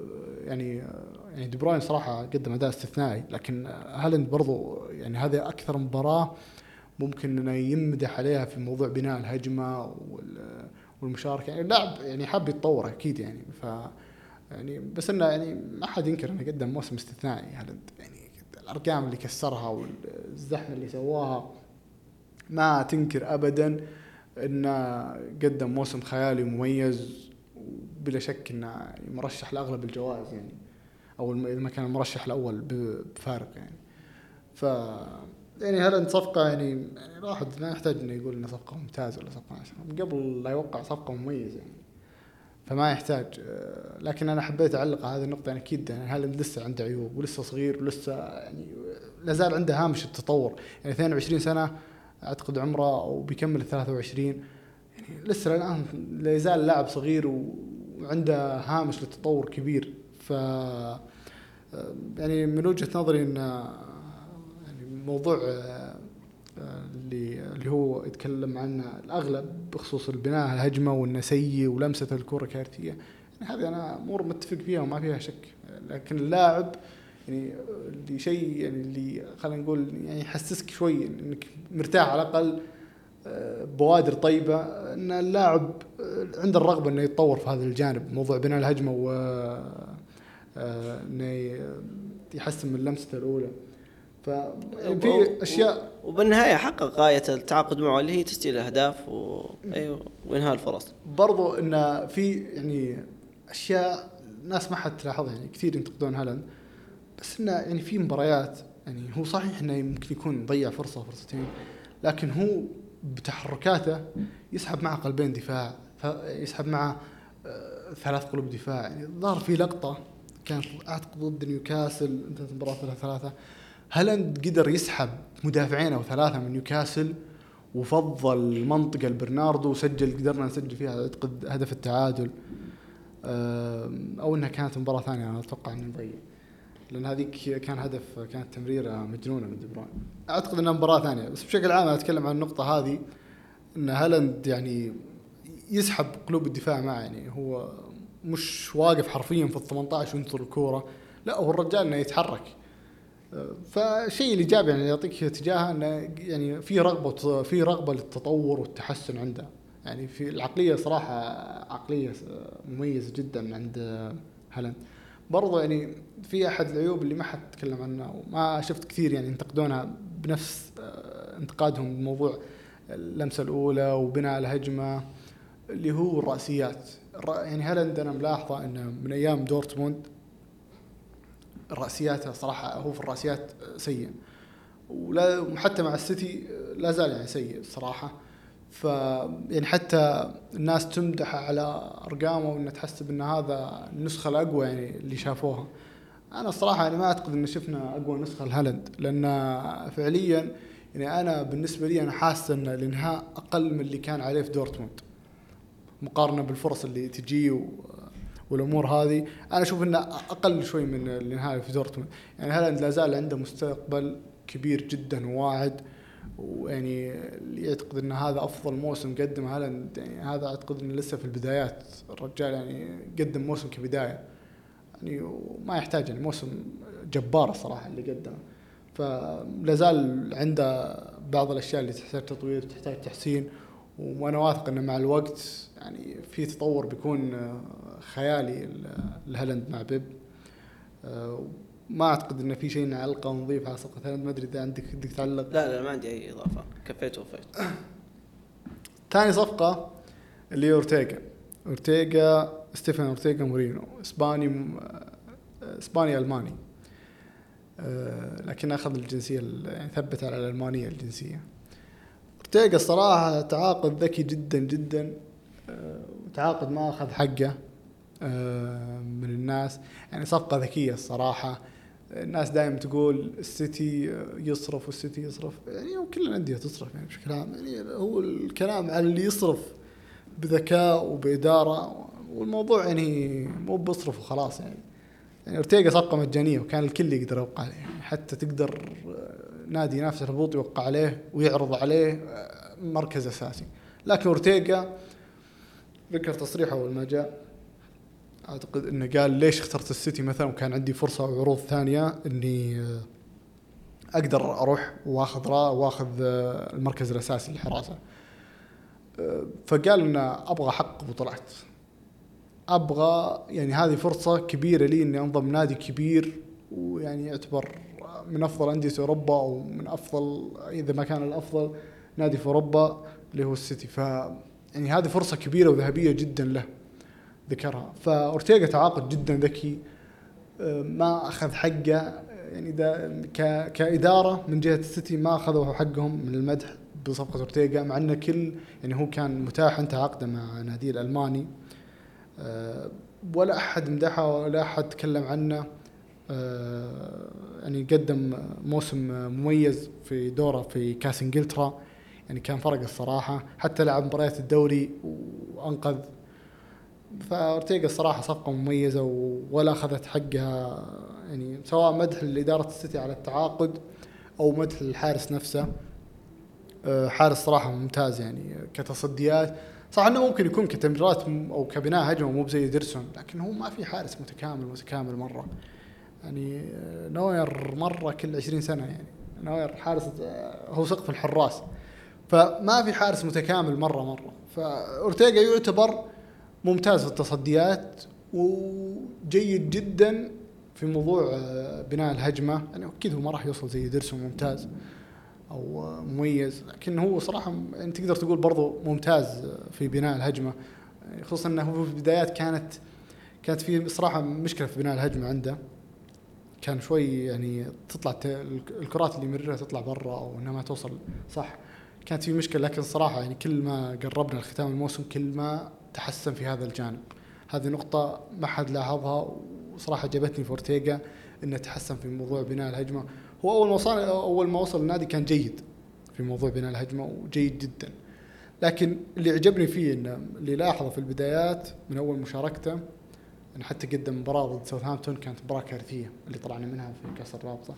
يعني آه، يعني دي بروين صراحة قدم أداء استثنائي لكن هالاند برضو يعني هذه أكثر مباراة ممكن إنه يمدح عليها في موضوع بناء الهجمة والمشاركة. يعني اللاعب يعني حاب يتطور أكيد يعني ف يعني بس إنه يعني ما حد ينكر إنه قدم موسم استثنائي. هالاند يعني الأرقام اللي كسرها والزحمة اللي سواها ما تنكر ابدا إنه قدم موسم خيالي مميز وبلا شك إنه مرشح لأغلب الجوائز يعني أو إذا ما كان المرشح الأول بفارق يعني. ف يعني هالاند صفقة يعني, يعني الواحد ما يحتاج إنه يقول انها صفقة ممتازة ولا صفقة قبل لا يوقع صفقة مميزة يعني. فما يحتاج. آه، لكن أنا حبيت أعلق على هذه النقطة يعني أكيد يعني هالاند لسه عنده عيوب ولسه صغير ولسه يعني لا زال عنده هامش التطور. يعني 22 سنة أعتقد عمره وبيكمل 23 يعني لسه الان لا يزال لاعب صغير وعنده هامش للتطور كبير. ف آه، يعني من وجهة نظري إن موضوع آه، آه، اللي هو يتكلم عنه الأغلب بخصوص البناء الهجمة والنسي ولمسة الكرة كارثيه يعني هذه أنا امور متفق فيها وما فيها شك. لكن اللاعب يعني اللي شيء يعني اللي خلينا نقول يعني يحسسك شوي إنك مرتاح على الأقل آه، بوادر طيبة إن اللاعب عنده الرغبة إنه يتطور في هذا الجانب. موضوع بناء الهجمة و إنه يحسن من لمسته الأولى. ففي أشياء وبالنهاية حقق غاية التعاقد معه اللي هي تسجيل الاهداف و... أيوه وإنهاء الفرص. برضو إن في يعني أشياء ناس ما حد تلاحظها يعني كثير ينتقدون هالاند. بس انه يعني في مباريات يعني هو صحيح إنه يمكن يكون ضيع فرصة فرصتين لكن هو بتحركاته يسحب معه قلبين دفاع يسحب معه آه، ثلاث قلوب دفاع. يعني ظهر في لقطة كانت أعتقد ضد نيوكاسل انتهت المباراة ثلاثة. هالاند قدر يسحب مدافعين أو ثلاثة من نيوكاسل وفضى منطقة لبرناردو وسجل قدرنا نسجل فيها اعتقد هدف التعادل أو إنها كانت مباراة ثانية؟ أنا أتوقع اني مضيع لأن هذيك كان هدف كانت تمريرة مجنونة من دي بروين. أعتقد إنها مباراة ثانية. بس بشكل عام أتكلم عن النقطة هذه إن هالاند يعني يسحب قلوب الدفاع معه؟ يعني هو مش واقف حرفيا في ال 18 وينطر الكورة. لا هو الرجال إنه يتحرك. فالشيء الايجابي يعني يعطيك تجاهه إنه يعني في رغبة في رغبة للتطور والتحسن عنده. يعني في العقلية صراحة عقلية مميزه جدا عند هالاند. برضو يعني في أحد العيوب اللي ما حد تكلم عنها وما شفت كثير يعني ينتقدونها بنفس آه، انتقادهم الموضوع اللمسة الأولى وبناء الهجمة اللي هو الرأسيات. يعني هالاند أنا ملاحظة إنه من أيام دورتموند راسياته صراحة هو في الرأسيات سيء. ولا وحتى مع السيتي لا زال يعني سيء صراحة. ف يعني حتى الناس تمدح على أرقامه وانه تحسب ان هذا النسخة الأقوى يعني اللي شافوها. أنا الصراحه يعني ما أعتقد إن شفنا أقوى نسخة لهالاند. لأن فعليا يعني أنا بالنسبة لي أنا حاسس أن الإنهاء أقل من اللي كان عليه في دورتموند. مقارنة بالفرص اللي تجي والأمور هذه أنا أشوف إنه أقل شوي من الإنهاء في دورتموند. يعني هالاند لا زال عنده مستقبل كبير جدا وواعد ويعني يعتقد إن هذا أفضل موسم قدمه هالاند يعني هذا أعتقد إنه لسه في البدايات. الرجال يعني قدم موسم كبداية يعني وما يحتاج يعني موسم جبار الصراحه اللي قدمه. فلا زال عنده بعض الأشياء اللي تحتاج تطوير تحتاج تحسين وأنا واثق إنه مع الوقت يعني في تطور بيكون خيالي الهلند مع بيب. آه، ما أعتقد إن في شيء نعلقه ونضيف على صفقه ما أدري إذا عندك بدك تعلق. لا لا ما عندي أي إضافة. كفيت ووفيت. ثاني صفقة اللي هي أورتيغا. أورتيغا ستيفن أورتيغا مورينو إسباني آه، إسباني ألماني. آه، لكن أخذ الجنسية ال- يعني ثبت على الألمانية الجنسية. أورتيغا الصراحه تعاقد ذكي جدا جدا. وتعاقد ما أخذ حقه. من الناس. يعني صفقة ذكية الصراحة. الناس دائما تقول السيتي يصرف والسيتي يصرف. يعني كل الأندية تصرف يعني بشكل عام. يعني هو الكلام على اللي يصرف بذكاء وبإدارة والموضوع يعني مو بيصرف وخلاص يعني. يعني اورتيغا صفقة مجانية وكان الكل يقدر يوقع عليه. يعني حتى تقدر نادي ينافس الهبوط يوقع عليه ويعرض عليه مركز أساسي. لكن اورتيغا ذكر تصريحه أول ما جاء. أعتقد إنه قال ليش اخترت السيتي مثلا وكان عندي فرصة وعروض ثانية إني آه، أقدر أروح وأخذ را وأخذ آه، المركز الأساسي للحراسة. آه، فقال إن أبغى حق بطولات. أبغى يعني هذه فرصة كبيرة لي إني أنضم نادي كبير ويعني يعتبر من أفضل أندية أوروبا أو من أفضل إذا ما كان الأفضل نادي في أوروبا اللي هو السيتي. ف يعني هذه فرصة كبيرة وذهبية جدا له. ذكرها. فأورتيغا تعاقد جدا ذكي آه، ما أخذ حقه. يعني ك كإدارة من جهة السيتي ما أخذوا حقهم من المدح بصفقة أورتيغا مع انه كل يعني هو كان متاح انت عقده مع نادي الألماني. آه، ولا أحد مدحه ولا أحد تكلم عنه. آه، يعني قدم موسم مميز في دوره في كاس إنجلترا. يعني كان فرق الصراحة. حتى لعب مباريات الدوري وأنقذ فأورتيغا الصراحة صفقة مميزة ولا أخذت حقها يعني سواء مدح لإدارة السيتي على التعاقد أو مدح للحارس نفسه آه، حارس صراحة ممتاز يعني كتصديات. صح إنه ممكن يكون كتمريرات أو كبناء هجمة مو بزي إيدرسون لكن هو ما في حارس متكامل متكامل مرة. يعني آه، نوير مرة كل 20 سنة يعني. نوير حارس آه، هو سقف الحراس. فما في حارس متكامل مرة مرة. فأورتيغا يعتبر ممتاز في التصديات وجيد جدا في موضوع آه، بناء الهجمة. يعني أكيد هو ما راح يوصل زي ديرسون ممتاز أو آه، مميز لكن هو صراحة يعني تقدر تقول برضو ممتاز آه، في بناء الهجمة. خصوصا إنه في البدايات كانت كانت في صراحة مشكلة في بناء الهجمة عنده. كان شوي يعني تطلع الكرات اللي يمررها تطلع برا أو إنها ما توصل صح. كانت في مشكلة لكن صراحة يعني كل ما قربنا لختام الموسم كل ما تحسن في هذا الجانب. هذه نقطة ما حد لاحظها وصراحة عجبتني في أورتيغا إنه تحسن في موضوع بناء الهجمة. هو أول ما وصل أول ما وصل النادي كان جيد في موضوع بناء الهجمة وجيد جدا. لكن اللي عجبني فيه إنه اللي لاحظه في البدايات من أول مشاركته إنه حتى قدم مباراة ضد ساوثهامبتون كانت مباراة كارثية اللي طلعنا منها في كأس الرابطة.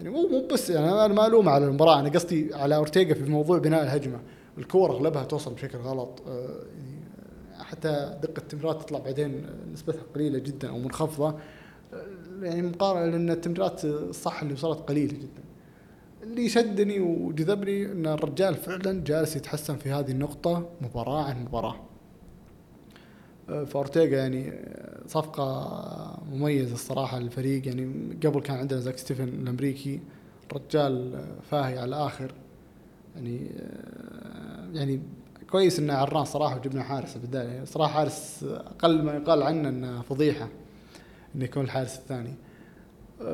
يعني مو مو بس يعني أنا ما ألوم على المباراة أنا قصدي على أورتيغا في موضوع بناء الهجمة. الكور أغلبها توصل بشكل غلط. آه، حتى دقة التمريرات تطلع بعدين نسبتها قليلة جدا أو منخفضة. يعني مقارنة لأن التمريرات الصح اللي وصلت قليلة جدا. اللي شدني وجذبني إن الرجال فعلا جالس يتحسن في هذه النقطة مباراة عن مباراة. فأورتيغا يعني صفقة مميزة الصراحة للفريق. يعني قبل كان عندنا زاك ستيفن الأمريكي رجال فاهي على الآخر. يعني يعني كويس انه عران صراحة وجبنا حارس في البدايه يعني صراحة حارس أقل ما يقال عنه إنه فضيحة إنه يكون الحارس الثاني.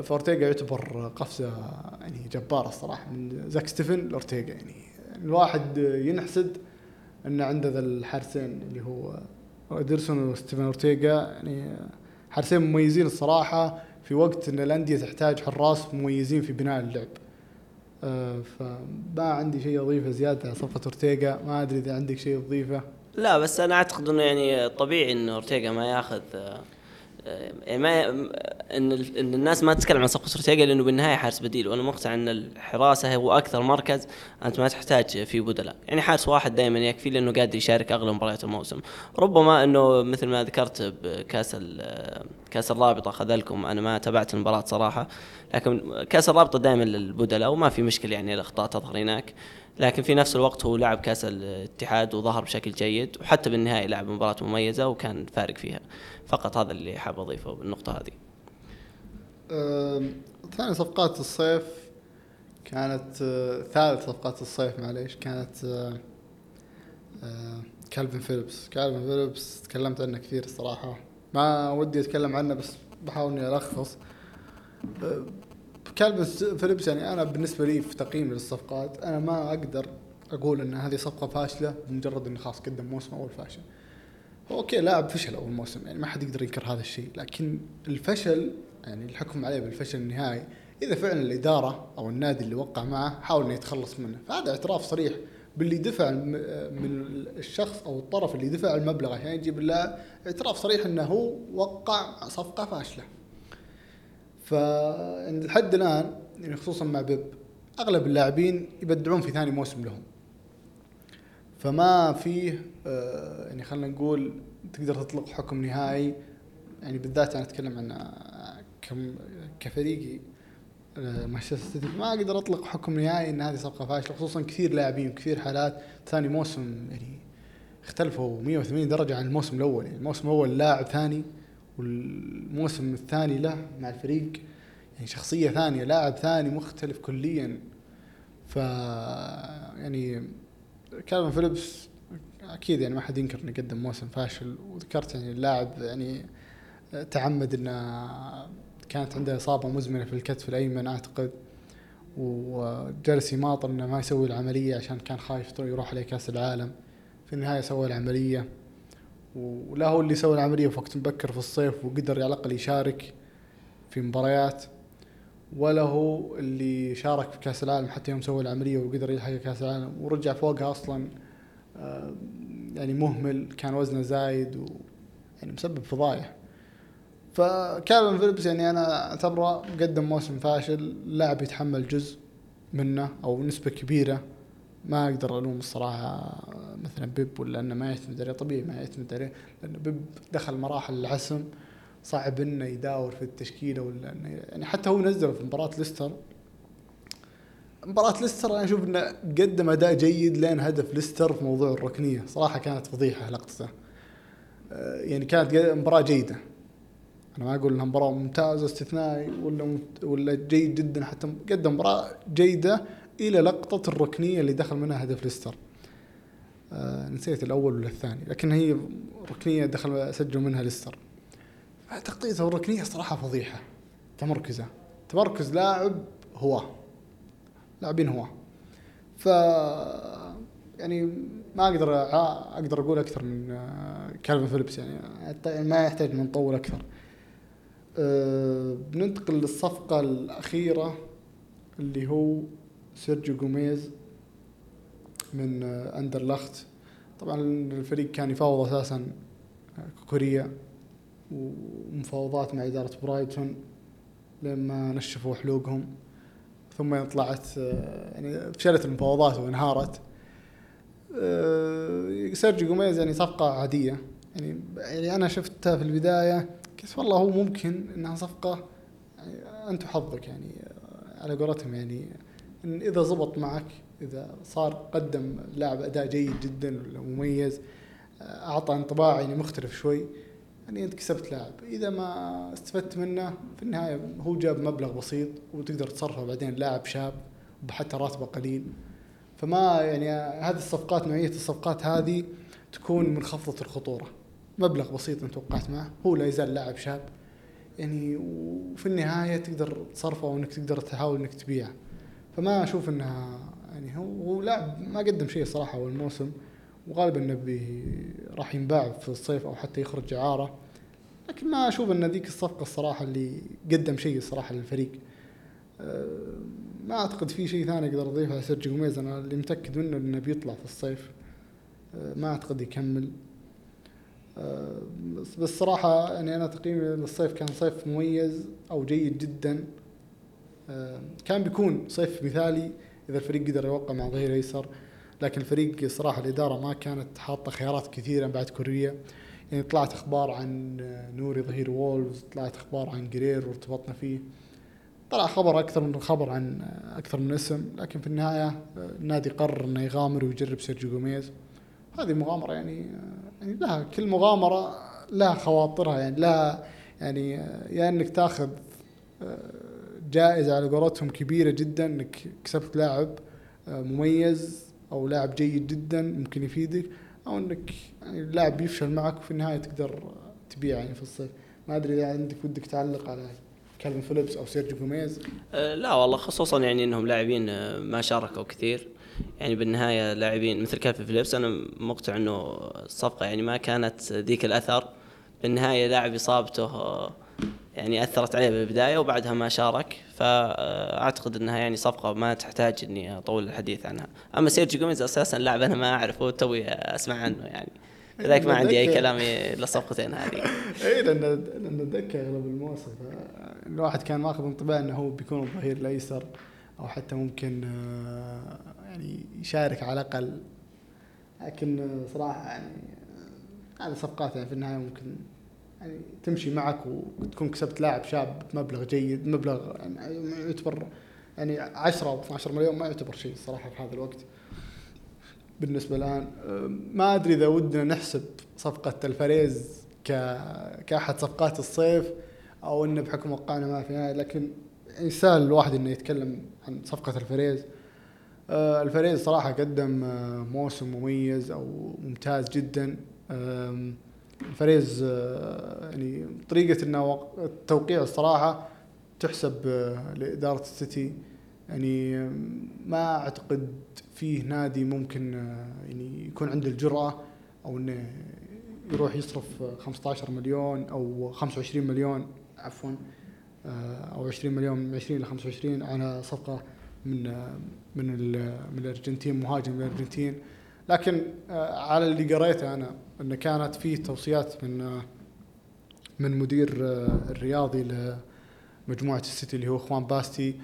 فاورتيغا يعتبر قفزة يعني جبارة الصراحة. من زاك ستيفن لاورتيغا يعني. الواحد ينحسد انه عنده ذا الحارسين اللي هو ديرسون وستيفن اورتيغا يعني حارسين مميزين الصراحة في وقت إن الأندية تحتاج حراس مميزين في بناء اللعب. آه، فما عندي شيء أضيفه زيادة صفقه أورتيغا. ما أدري إذا عندك شيء تضيفه. لا بس أنا أعتقد إنه يعني طبيعي انه أورتيغا ما ياخذ آه، ما إن إن الناس ما تتكلم عن صفقه اورتيغا لأنه بالنهاية حارس بديل. وأنا مقتنع إن الحراسة هو أكثر مركز أنت ما تحتاج فيه بدلاء. يعني حارس واحد دائما يكفي لأنه قادر يشارك أغلب مباريات الموسم. ربما إنه مثل ما ذكرت بكأس كأس الرابطة خذلكم أنا ما تابعت المباراة صراحة لكن كأس الرابطة دائما للبدلاء وما في مشكلة يعني الإخطاء تظهر هناك. لكن في نفس الوقت هو لعب كأس الاتحاد وظهر بشكل جيد وحتى بالنهايه لعب مباراة مميزة وكان فارق فيها. فقط هذا اللي حاب أضيفه بالنقطة هذه. ثاني صفقات الصيف كانت آه، ثالث صفقات الصيف معليش كانت آه، آه، كالفن فيليبس. كالفن فيليبس تكلمت عنه كثير الصراحة. ما ودي أتكلم عنه بس بحاول إني ألخص. آه، كالفن فيليبس يعني أنا بالنسبة لي في تقييمي للصفقات أنا ما أقدر أقول إن هذه صفقة فاشلة بمجرد إنه خلاص قدم موسم أول فاشل. okay لاعب فشل أول موسم يعني ما حد يقدر ينكر هذا الشيء لكن الفشل يعني الحكم عليه بالفشل النهائي إذا فعلا الإدارة أو النادي اللي وقع معه حاول إنه يتخلص منه. فهذا اعتراف صريح باللي دفع من الشخص أو الطرف اللي دفع المبلغ عشان يجيب اللاعب اعتراف صريح إنه هو وقع صفقة فاشلة. فعند الحد الآن يعني خصوصا مع بيب أغلب اللاعبين يبدعون في ثاني موسم لهم. فما فيه آه، يعني خلينا نقول تقدر تطلق حكم نهائي. يعني بالذات أنا أتكلم عن آه، كم كفريقي آه، مانشستر سيتي ما أقدر أطلق حكم نهائي إن هذه صفقة فاشلة. خصوصا كثير لاعبين وكثير حالات. ثاني موسم يعني اختلفوا 180 درجة عن الموسم الأول. يعني الموسم الأول لاعب ثاني والموسم الثاني له مع الفريق يعني شخصية ثانية لاعب ثاني مختلف كليا. ف يعني كالفن فيليبس أكيد يعني ما حد ينكر إنه قدم موسم فاشل. وذكرت يعني اللاعب يعني تعمد إنه كانت عنده إصابة مزمنة في الكتف الأيمن أعتقد. وجلس يماطل إنه ما يسوي العملية عشان كان خايف يروح عليه كأس العالم. في النهاية سوى العملية. ولا هو اللي سوى العملية في وقت مبكر في الصيف وقدر على الأقل يشارك في مباريات ولا هو اللي شارك في كأس العالم حتى يوم سوى العملية وقدر يلحق كأس العالم ورجع فوقها أصلا آه، يعني مهمل كان وزنه زايد و يعني مسبب فضايح. فكالفن فيليبس يعني أنا أعتبره قدم موسم فاشل لاعب يتحمل جزء منه أو نسبة كبيرة ما أقدر ألوم الصراحة مثلا بيب ولا إنه ما يعتمد عليه طبيعي ما يعتمد عليه لأنه بيب دخل مراحل العسم صعب إنه يداور في التشكيلة ولا إنه يعني حتى هو نزله في مباراة ليستر. مباراة ليستر أنا أشوف إنه قدم أداء جيد لين هدف ليستر في موضوع الركنية، صراحة كانت فضيحة لقطته. آه، يعني كانت مباراة جيدة. أنا ما أقول إنها مباراة ممتازة استثنائي ولا ولا جيد جدا حتى قدم مباراة جيدة. إلى لقطة الركنية اللي دخل منها هدف ليستر. آه، نسيت الأول ولا الثاني، لكن هي ركنية دخل سجل منها ليستر. تغطيته الركنية صراحة فضيحة. تمركزة تمركز لاعب هو لاعبين هو ف يعني ما أقدر أقدر أقول أكثر من آه، كالفن فيليبس يعني ما يحتاج ان نطول أكثر أه، بننتقل للصفقة الأخيرة اللي هو سيرجيو جوميز من أندرلخت. طبعا الفريق كان يفاوض أساسا آه، كوكوريا ومفاوضات مع إدارة برايتون لما نشفوا حلوقهم. ثم طلعت يعني فشلت المفاوضات وانهارت. سيرجيو جوميز يعني صفقة عادية. يعني يعني أنا شفتها في البداية قلت والله هو ممكن إنها صفقة يعني أنت وحظك يعني على قولتهم يعني إن إذا زبط معك إذا صار قدم لاعب أداء جيد جدا ولا مميز آه، أعطى انطباع يعني مختلف شوي يعني أنت كسبت لاعب. إذا ما استفدت منه في النهاية هو جاب مبلغ بسيط وتقدر تصرفه بعدين لاعب شاب وحتى راتبه قليل. فما يعني هذه الصفقات نوعية الصفقات هذه تكون منخفضة الخطورة. مبلغ بسيط أنت وقعت معه هو لا يزال لاعب شاب. يعني وفي النهاية تقدر تصرفه أو انك تقدر تحاول إنك تبيعه. فما أشوف إنها يعني هو لاعب ما قدم شيء صراحة أول موسم. وغالبا انه راح ينباع في الصيف أو حتى يخرج اعارة لكن ما أشوف إن ذيك الصفقة الصراحة اللي قدم شيء الصراحة للفريق. أه، ما أعتقد في شيء ثاني أقدر أضيفه على سيرجيو جوميز أنا اللي متأكد منه إنه بيطلع في الصيف. أه، ما أعتقد يكمل. أه، بس بس صراحة يعني أنا تقييمي للصيف كان صيف مميز أو جيد جدا. كان بيكون صيف مثالي إذا الفريق قدر يوقع مع ظهير ايسر لكن الفريق صراحة الإدارة ما كانت حاطة خيارات كثيرة بعد كوكوريا. يعني طلعت أخبار عن نوري ظهير وولفز طلعت أخبار عن جريرو وارتبطنا فيه. طلع خبر أكثر من خبر عن أكثر من اسم لكن في النهاية النادي قرر إنه يغامر ويجرب سيرجيو جوميز هذه مغامرة يعني يعني لها كل مغامرة لها مخاطرها يعني لها يعني يا إنك تاخذ جائزه على قولتهم كبيرة جدا إنك كسبت لاعب آه، مميز أو لاعب جيد جدا ممكن يفيدك أو إنك يعني اللاعب يفشل معك وفي النهاية تقدر تبيعه يعني في الصيف. ما أدري إذا عندك ودك تعلق على كالفين فيليبس أو سيرجيو جوميز أه لا والله خصوصا يعني إنهم لاعبين آه، ما شاركوا كثير. يعني بالنهاية لاعبين مثل كالفين فيليبس أنا مقتنع إنه الصفقه يعني ما كانت ذيك الأثر. بالنهاية لاعب إصابته آه، يعني أثرت عليه بالبداية وبعدها ما شارك فأعتقد إنها يعني صفقة ما تحتاج إني أطول الحديث عنها. أما سيرجي جوميز أساسا لاعب أنا ما أعرفه توي أسمع عنه يعني. لذلك ما عندي أي كلام الا الصفقتين هذه. *laughs* اي لأن لأن اتذكر أغلب الموسم الواحد كان ماخذ انطباع إنه هو بيكون الظهير الأيسر أو حتى ممكن آه، يعني يشارك على الأقل. لكن صراحة يعني هذه صفقات يعني في النهاية ممكن يعني تمشي معك وتكون كسبت لاعب شاب بمبلغ جيد مبلغ يعني يعتبر يعني 10 أو 12 مليون ما يعتبر شيء الصراحه في هذا الوقت. بالنسبة الآن ما أدري إذا ودنا نحسب صفقة الفريز ك كأحد صفقات الصيف أو انه بحكم وقعنا ما في لكن يعني سهل الواحد إنه يتكلم عن صفقة ألفاريز. آه، ألفاريز صراحة قدم آه، موسم مميز أو ممتاز جدا. ألفاريز آه، يعني طريقة إنه التوقيع الصراحة تحسب آه، لإدارة السيتي. يعني ما أعتقد فيه نادي ممكن آه، يعني يكون عنده الجرأة أو إنه يروح يصرف 15 مليون أو 25 مليون عفوا أو 20 مليون من 20 ل 25 على صفقة من من من الأرجنتين مهاجم من الأرجنتين. لكن على اللي قريته أنا انه كانت فيه توصيات من من مدير الرياضي لمجموعة السيتي اللي هو اخوان باستي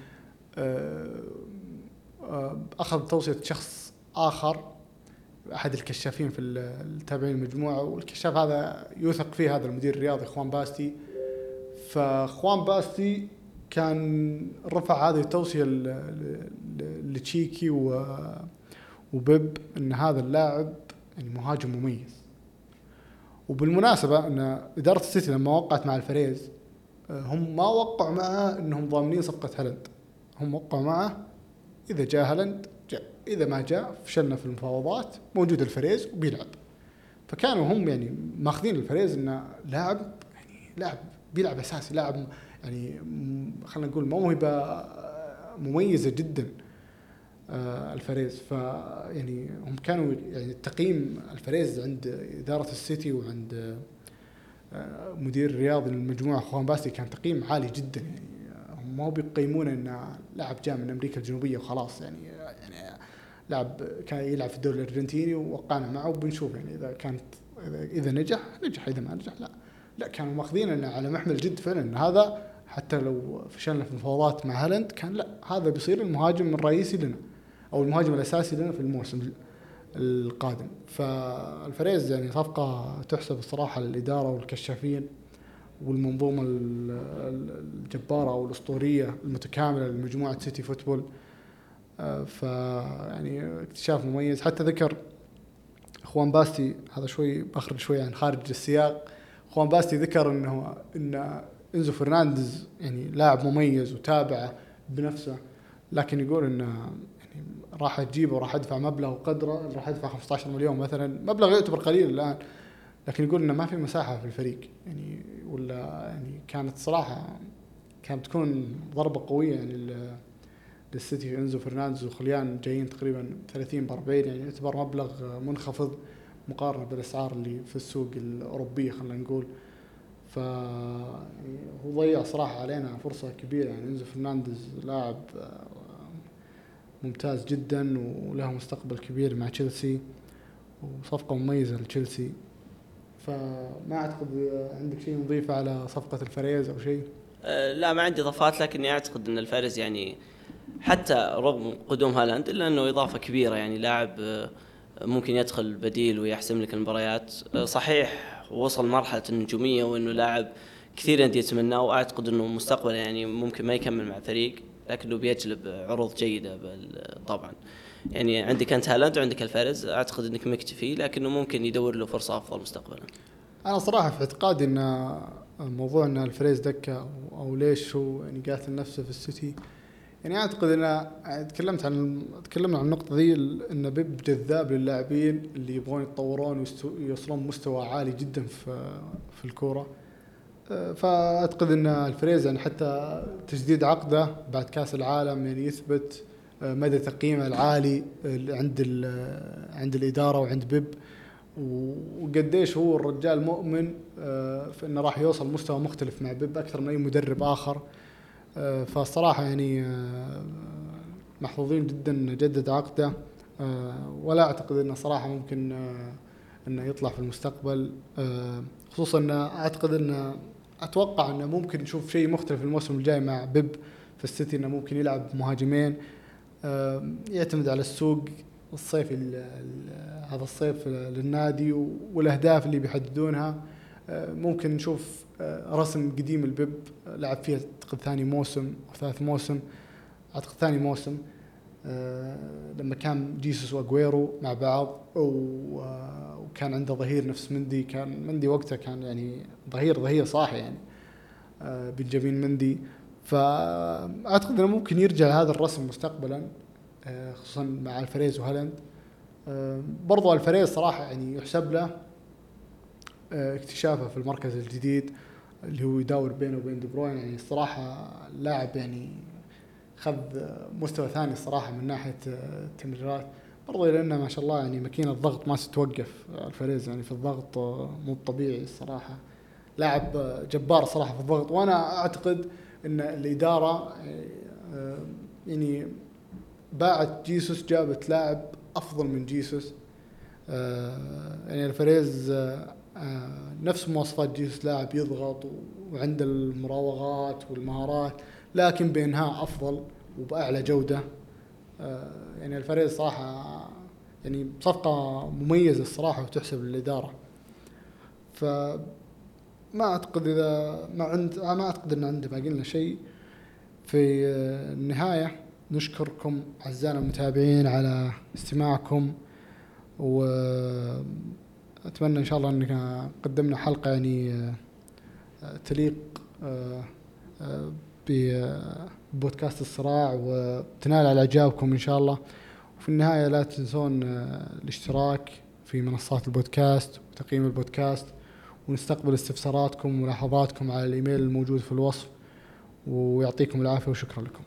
أخذ توصية شخص آخر أحد الكشافين في التابعين المجموعه والكشاف هذا يوثق فيه هذا المدير الرياضي اخوان باستي. فاخوان باستي كان رفع هذه التوصية لتشيكي وبيب إن هذا اللاعب يعني مهاجم مميز. وبالمناسبة إن إدارة السيتي لما وقعت مع ألفاريز آه، هم ما وقعوا معه إنهم ضامنين صفقة هالاند هم وقعوا معه إذا جاء هالاند جاء. إذا ما جاء فشلنا في المفاوضات موجود ألفاريز وبيلعب. فكانوا هم يعني ماخذين ألفاريز إنه لاعب يعني لاعب بيلعب أساسي لاعب يعني خلينا نقول موهبة آه، مميزة جدا. ألفاريز. ف يعني هم كانوا يعني تقييم ألفاريز عند إدارة السيتي وعند آه، مدير رياضي للمجموعه خوان باستي كان تقييم عالي جدا. يعني هم ما بيقيمونه إنه لاعب جاء من أمريكا الجنوبية وخلاص. يعني يعني لاعب كان يلعب في الدوري الأرجنتيني ووقعنا معه وبنشوف. يعني إذا كانت إذا نجح نجح. إذا ما نجح لا. لا كانوا ماخذين على محمل جد فعلا. هذا حتى لو فشلنا في المفاوضات مع هالاند كان لا هذا بيصير المهاجم الرئيسي لنا. أو المهاجم الأساسي لنا في الموسم القادم. فألفاريز يعني صفقة تحسب الصراحة للإدارة والكشافين والمنظومة الجبارة أو الاسطوريه المتكاملة لمجموعة City Football. آه، ف يعني اكتشاف مميز. حتى ذكر اخوان باستي هذا شوي بخرج شوي عن خارج السياق. اخوان باستي ذكر إنه إن إنزو فرنانديز يعني لاعب مميز وتابعه بنفسه لكن يقول إنه راح تجيبه وراح أدفع مبلغ وقدره راح أدفع 15 مليون مثلا. مبلغ يعتبر قليل الآن لكن يقول إنه ما في مساحة في الفريق يعني ولا يعني كانت صراحة كانت تكون ضربة قوية يعني للسيتي إنزو فرنانديز وخليان جايين تقريبا 30 ب 40 يعني يعتبر مبلغ منخفض مقارنة بالأسعار اللي في السوق الأوروبية خلينا نقول. ف يعني هو ضيع صراحة علينا فرصة كبيرة يعني إنزو فرنانديز لاعب ممتاز جدا وله مستقبل كبير مع تشيلسي وصفقة مميزة لتشيلسي. فما أعتقد عندك شيء نضيفه على صفقة ألفاريز أو شيء؟ أه لا ما عندي إضافات لكني أعتقد إن ألفاريز يعني حتى رغم قدوم هالاند إلا إنه إضافة كبيرة يعني لاعب أه، ممكن يدخل بديل ويحسم لك المباريات. أه، صحيح وصل مرحلة النجومية وإنه لاعب كثير انديه يتمناه وأعتقد إنه مستقبله يعني ممكن ما يكمل مع فريق لكنه بيجلب عروض جيدة طبعا. يعني عندك أنت هالاند وعندك ألفاريز أعتقد إنك مكتفي لكنه ممكن يدور له فرصة أفضل مستقبلا. أنا صراحة في اعتقادي إن موضوع إن الفريز دكة أو, ليش هو يعني قاتل نفسه في السيتي يعني أعتقد إن تكلمت عن تكلمنا عن النقطة ذي إن بيب جذاب للاعبين اللي يبغون يتطورون ويوصلون مستوى عالي جدا في في الكورة. فأعتقد إن الفريز يعني حتى تجديد عقده بعد كأس العالم يعني يثبت مدى تقييمه العالي عند عند الإدارة وعند بيب. وقديش هو الرجال مؤمن آه، في إنه راح يوصل مستوى مختلف مع بيب أكثر من أي مدرب آخر. آه، فالصراحة يعني آه، محظوظين جدا جدد عقده. ولا أعتقد إنه صراحة ممكن إنه يطلع في المستقبل. خصوصا إنه أعتقد إنه أتوقع إنه ممكن نشوف شيء مختلف الموسم الجاي مع بيب في السيتي إنه ممكن يلعب مهاجمين. يعتمد على السوق الصيفي هذا الصيف للنادي والأهداف اللي بيحددونها. آه، ممكن نشوف آه، رسم قديم البيب لعب فيها أعتقد ثاني موسم أو ثالث موسم. أعتقد ثاني موسم. آه، لما كان جيسوس واجويرو مع بعض وكان عنده ظهير نفس مندي كان مندي وقتها كان يعني ظهير ظهير صاحي يعني بنجامين مندي. فأعتقد إنه ممكن يرجع هذا الرسم مستقبلا خصوصا مع ألفاريز وهالاند. برضو ألفاريز صراحة يعني يحسب له آه، اكتشافه في المركز الجديد اللي هو يداور بينه وبين دي بروين. يعني الصراحه لاعب يعني خذ مستوى ثاني الصراحه من ناحية آه، التمريرات. برضو لأنه ما شاء الله يعني ماكينة الضغط ما تتوقف ألفاريز يعني في الضغط آه، مو طبيعي الصراحه لاعب جبار صراحة في الضغط وأنا أعتقد إن الإدارة يعني باعت جيسوس جابت لاعب أفضل من جيسوس. آه يعني الفريز آه نفس مواصفات جيسوس لاعب يضغط وعنده المراوغات والمهارات. لكن بانهاء أفضل وبأعلى جودة. آه يعني الفريز صراحة يعني صفقة مميزة الصراحة وتحسب للإدارة. ف ما أعتقد إذا ما عند ما أعتقد إن عنده باقي لنا شيء. في النهاية نشكركم أعزائنا المتابعين على استماعكم وأتمنى إن شاء الله أن قدمنا حلقة يعني آه، تليق آه، ببودكاست الصراع وتنال على إعجابكم إن شاء الله. وفي النهاية لا تنسون الاشتراك في منصات البودكاست وتقييم البودكاست ونستقبل استفساراتكم وملاحظاتكم على الإيميل الموجود في الوصف. ويعطيكم العافية وشكرا لكم.